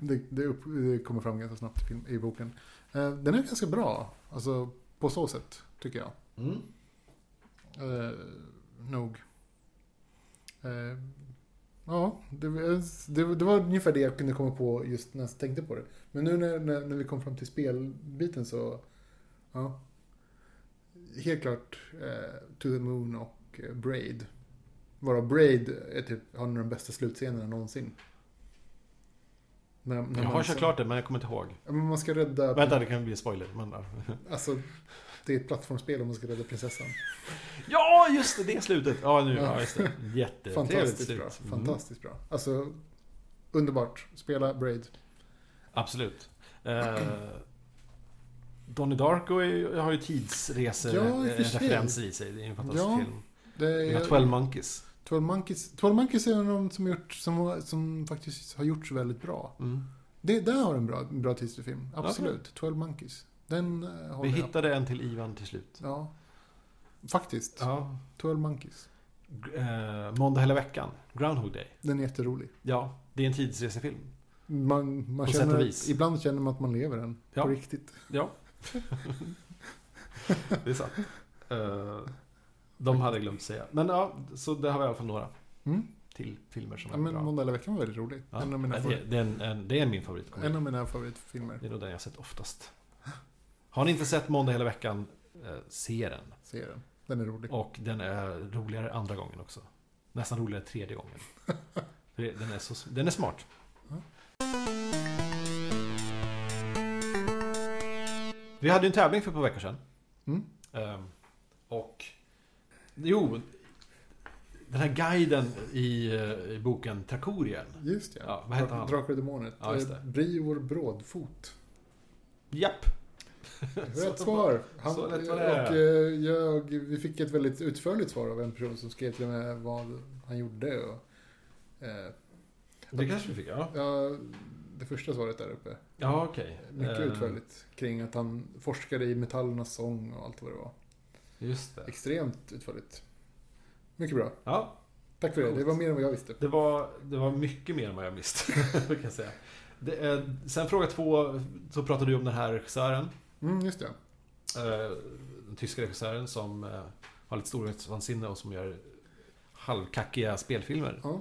det, det, upp, det kommer fram ganska snabbt i, film, i boken. Eh, den är ganska bra. Alltså på så sätt, tycker jag. Mm. Eh, nog. Eh, ja, det, det, var ungefär det jag kunde komma på just när jag tänkte på det. Men nu när, när, när vi kom fram till spelbiten så, ja. Helt klart eh, To the Moon och eh, Braid. Varav Braid är typ, har en av de bästa slutscenerna någonsin. När, när Jag har man- kört klart det, men jag kommer inte ihåg. Man ska rädda... Vänta, det kan bli spoiler. Men... Alltså, det är ett plattformsspel och man ska rädda prinsessan. Ja, just det! Det slutet! Ja, nu, Ja. just det. Jättetrevligt Fantastiskt slut. bra. Mm. Fantastiskt bra. Alltså, underbart. Spela Braid. Absolut. Eh, Donnie Darko är, har ju tidsresor Ja, i sig. Det är en fantastisk Ja, film. Det Vi är, har 12 Monkeys. 12 Monkeys. 12 Monkeys är de som, gjort, som, som faktiskt har gjorts väldigt bra. Mm. Det, där har en bra, en bra tidsfilm. Absolut. 12 Monkeys. Den uh, Vi hittade en till Ivan till slut. Ja. Faktiskt. Ja. 12 Monkeys. Eh, måndag hela veckan. Groundhog Day. Den är jätterolig. Ja, det är en tidsresefilm. Man, man känner, vis. Ibland känner man att man lever den. Ja. På riktigt. Ja. det är sant. Eh, de hade glömt säga. Men ja, så det har vi i alla fall några Mm. till filmer som Ja, är men bra. Måndag hela veckan var väldigt rolig. Ja, en, av mina det, det, är en, en, det är min favorit. en av mina favoritfilmer. Det är nog den jag har sett oftast. Har ni inte sett Måndag hela veckan, eh, se den. Se den. Den är rolig. Och den är roligare andra gången också. Nästan roligare tredje gången. Den, är så, den är smart. Ja. Vi hade en tävling för ett par veckor sedan. Mm. Ehm, och... Jo. Den här guiden i, eh, i boken Trakorien. Just ja. Ja, vad heter han? Drakar och Demonet. Ja. Eh, Brivor Brådfot. Japp. Rätt svar. Han, så rätt var och det. eh, jag, vi fick ett väldigt utförligt svar av en person som skrev till mig vad han gjorde. Och, eh, Det kanske vi fick, ja. ja, det första svaret där uppe. Ja, okej. Mycket Ehm, utförligt kring att han forskade i metallernas sång och allt vad det var. Just det. Extremt utförligt. Mycket bra. Ja, Tack för det. Det var mer än vad jag visste. Det var, det var mycket mer än vad jag visste. kan jag säga. Det, är- sen fråga två, så pratade du om den här regissören. Mm, just det. Eh, den tyska regissören som eh, har lite storhetsvansinne och som gör halvkackiga spelfilmer. Ja,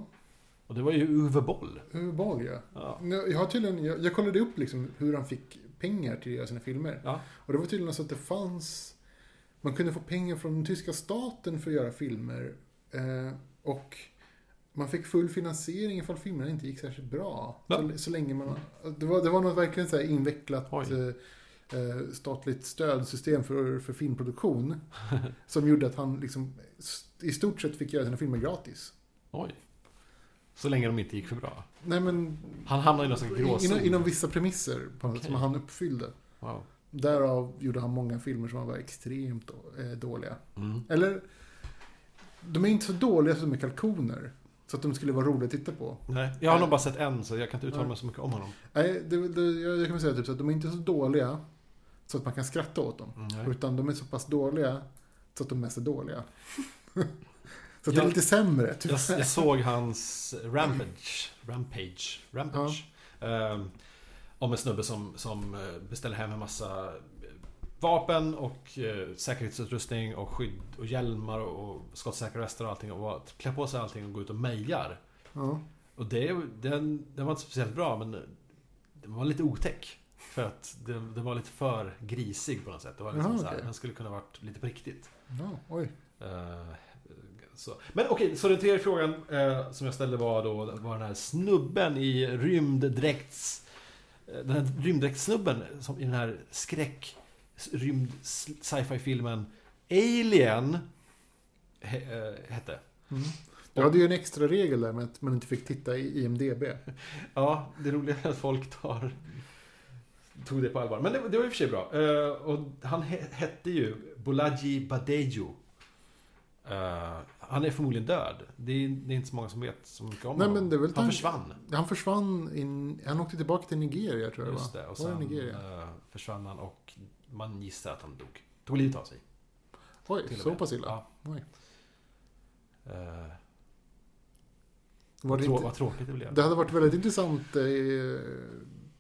Och det var ju Uwe Boll. hur Ball ja. Ja. Jag, har tydligen, jag, jag kollade upp liksom hur han fick pengar till att göra sina filmer. Ja. Och det var tydligen så att det fanns... Man kunde få pengar från den tyska staten för att göra filmer. Eh, och man fick full finansiering ifall filmerna inte gick särskilt bra. Ja. Så, så länge man... Det var, det var något verkligen så invecklat eh, eh, statligt stödsystem för, för filmproduktion. som gjorde att han liksom i stort sett fick göra sina filmer gratis. Oj. Så länge de inte gick för bra. Nej men Han hamnade i någon slags gråzon. inom, inom vissa premisser på något, Okej. som han uppfyllde. Wow. Därav gjorde han många filmer som var extremt eh, dåliga. Mm. Eller, de är inte så dåliga som de är kalkoner. Så att de skulle vara roliga att titta på. Nej, jag har nog bara sett en så jag kan inte uttala Ja. mig så mycket om honom. Nej, det, det, jag jag kan väl säga typ så att de är inte så dåliga så att man kan skratta åt dem. Nej. Utan de är så pass dåliga så att de mest är dåliga. så att det Ja. är lite sämre. Typ. Jag, jag såg hans Rampage. Rampage. Rampage. Ehm, om en snubbe som, som eh, beställer hem en massa eh, vapen och eh, säkerhetsutrustning och skydd och hjälmar och, och skottsäkra västar och allting. Och klär på sig allting och går ut och mejar. Ja. Och det, den, den var inte speciellt bra men den var lite otäck. För att den, den var lite för grisig på något sätt. Det var liksom Jaha, så här, den skulle kunna varit lite på riktigt. ja, oj. Eh, så. Men okej, så den tredje frågan eh, som jag ställde var då var den här snubben i rymddräkts... Den här rymddräktssnubben som i den här skräck rymd sci-fi filmen Alien he, eh, hette. Mm. Du hade ju en extra regel där med att man inte fick titta i IMDB. Ja, det roliga är att folk tar tog det på allvar. Men det, det var i och för sig bra. Eh, och han he, hette ju Bolaji Badejo. Eh, Han är förmodligen död. Det är, det är inte så många som vet så mycket om Nej, honom. Han tank- försvann. Han försvann in, Han åkte tillbaka till Nigeria tror jag Just det. Och sen Nigeria? eh, försvann han och man gissar att han dog. Tog livet av sig. Oj, så med. pass illa? Ja. Oj. Eh, Var det, trå- inte, vad tråkigt det blev. det hade varit väldigt intressant eh,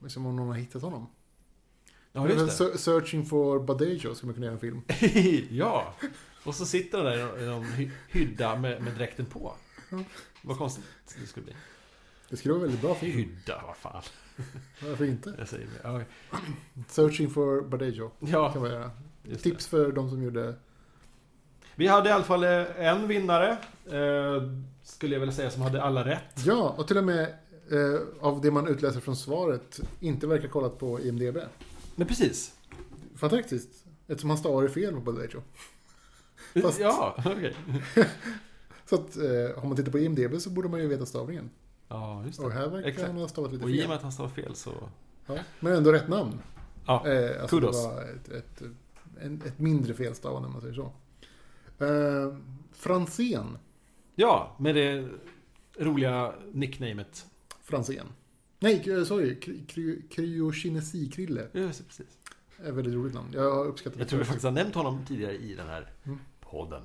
liksom om någon har hittat honom. ja, just det. Se- Searching for Badejo skulle man kunna göra en film. ja! Och så sitter han där i någon hy- hydda med, med dräkten på. Vad konstigt det skulle bli. Det skulle vara väldigt bra film. Hydda, vad fan. Varför inte? Jag säger det. Okej. Searching for Badejo kan Ja, man göra. just det. Tips för de som gjorde... Vi hade i alla fall eh, en vinnare. Eh, skulle jag vilja säga som hade alla rätt. Ja, och till och med eh, av det man utläser från svaret inte verkar kollat på IMDB. Men precis. Fantastiskt. Eftersom han stavar fel på Badejo. Fast- Ja, okej. Så att eh, om man tittar på IMDB så borde man ju veta stavningen. Ja, just Och det. här verkar Exakt. han ha stavat lite Och i och fel. med att han stavar fel så... Ja, men ändå rätt namn. Ja, Eh, alltså kudos. Det var ett, ett, en, ett mindre felstavande om man säger så. Eh, Franzén. ja med det roliga nicknamet. Franzén. Nej, eh, sorry. Kry- kry- Kryokinesi-Krille. Det, precis. Ett väldigt roligt namn. Jag har uppskattat Jag tror vi faktiskt har nämnt honom tidigare i den här Mm. Podden.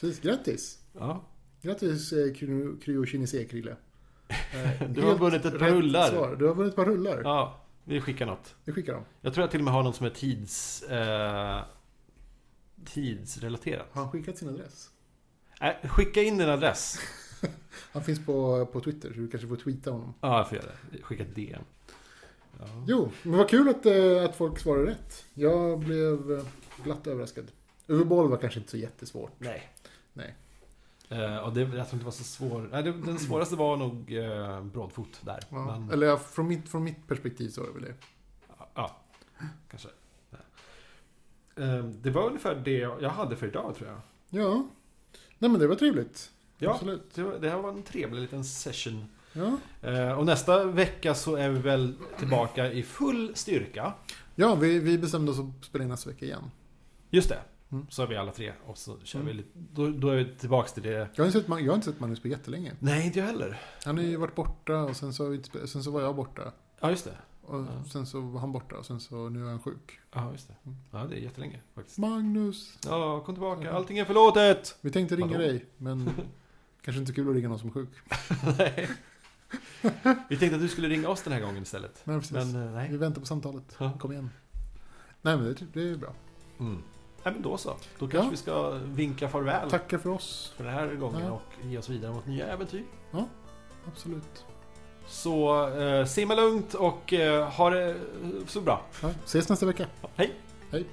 Precis, grattis. Ja. Grattis eh, Kryo- Kryokinesi-Krille. Eh, Du har vunnit ett par rullar. Svar. Du har vunnit ett par rullar. ja, vi skickar något. Vi skickar dem. Jag tror jag till och med har något som är tids... Eh, tidsrelaterat. Har han skickat sin adress? Äh, skicka in din adress. Han finns på, på Twitter så du kanske får tweeta honom. Ja, jag får göra det. Skicka ett DM. Ja. Jo, men vad kul att, eh, att folk svarar rätt. Jag blev glatt överraskad. Uwe Boll var kanske inte så jättesvårt. Nej. Nej. Eh, och det, jag tror inte det var så svår. Nej, det, den svåraste var nog eh, Brådfot där. Ja. Men, Eller ja, från, mitt, från mitt perspektiv så är det väl det. ja, kanske. Eh, det var ungefär det jag hade för idag tror jag. Ja. Nej men det var trevligt. Ja, Absolut. det, var, det här var en trevlig liten session. Ja. Eh, och nästa vecka så är vi väl tillbaka i full styrka. Ja, vi, vi bestämde oss att spela in nästa vecka igen. Just det. Mm. Så är vi alla tre. Och så kör vi Mm. lite, då, då är vi tillbaka till det. Jag har inte sett, jag har inte sett Magnus på jättelänge. Nej, inte jag heller. Han har ju varit borta och sen så, vi sen så var jag borta. Ja, just det. Och Ja. sen så var han borta och sen så nu är han sjuk. Ja, just det. Mm. Ja, det är jättelänge faktiskt. Magnus! Ja, kom tillbaka. Allting är förlåtet! Vi tänkte ringa Vadå? dig, men kanske inte kul att ringa någon som är sjuk. Nej. Vi tänkte att du skulle ringa oss den här gången istället. Men precis. Men eh, Vi nej. väntar på samtalet. Kom igen. Nej men det, det är bra. Mm. Nej, men då så. Då kanske Ja. vi ska vinka farväl Tackar för oss. för den här gången Ja. och ge oss vidare mot nya äventyr. Absolut. Så eh, simma lugnt och eh, ha det så bra. Ja, ses nästa vecka. Hej! Hej.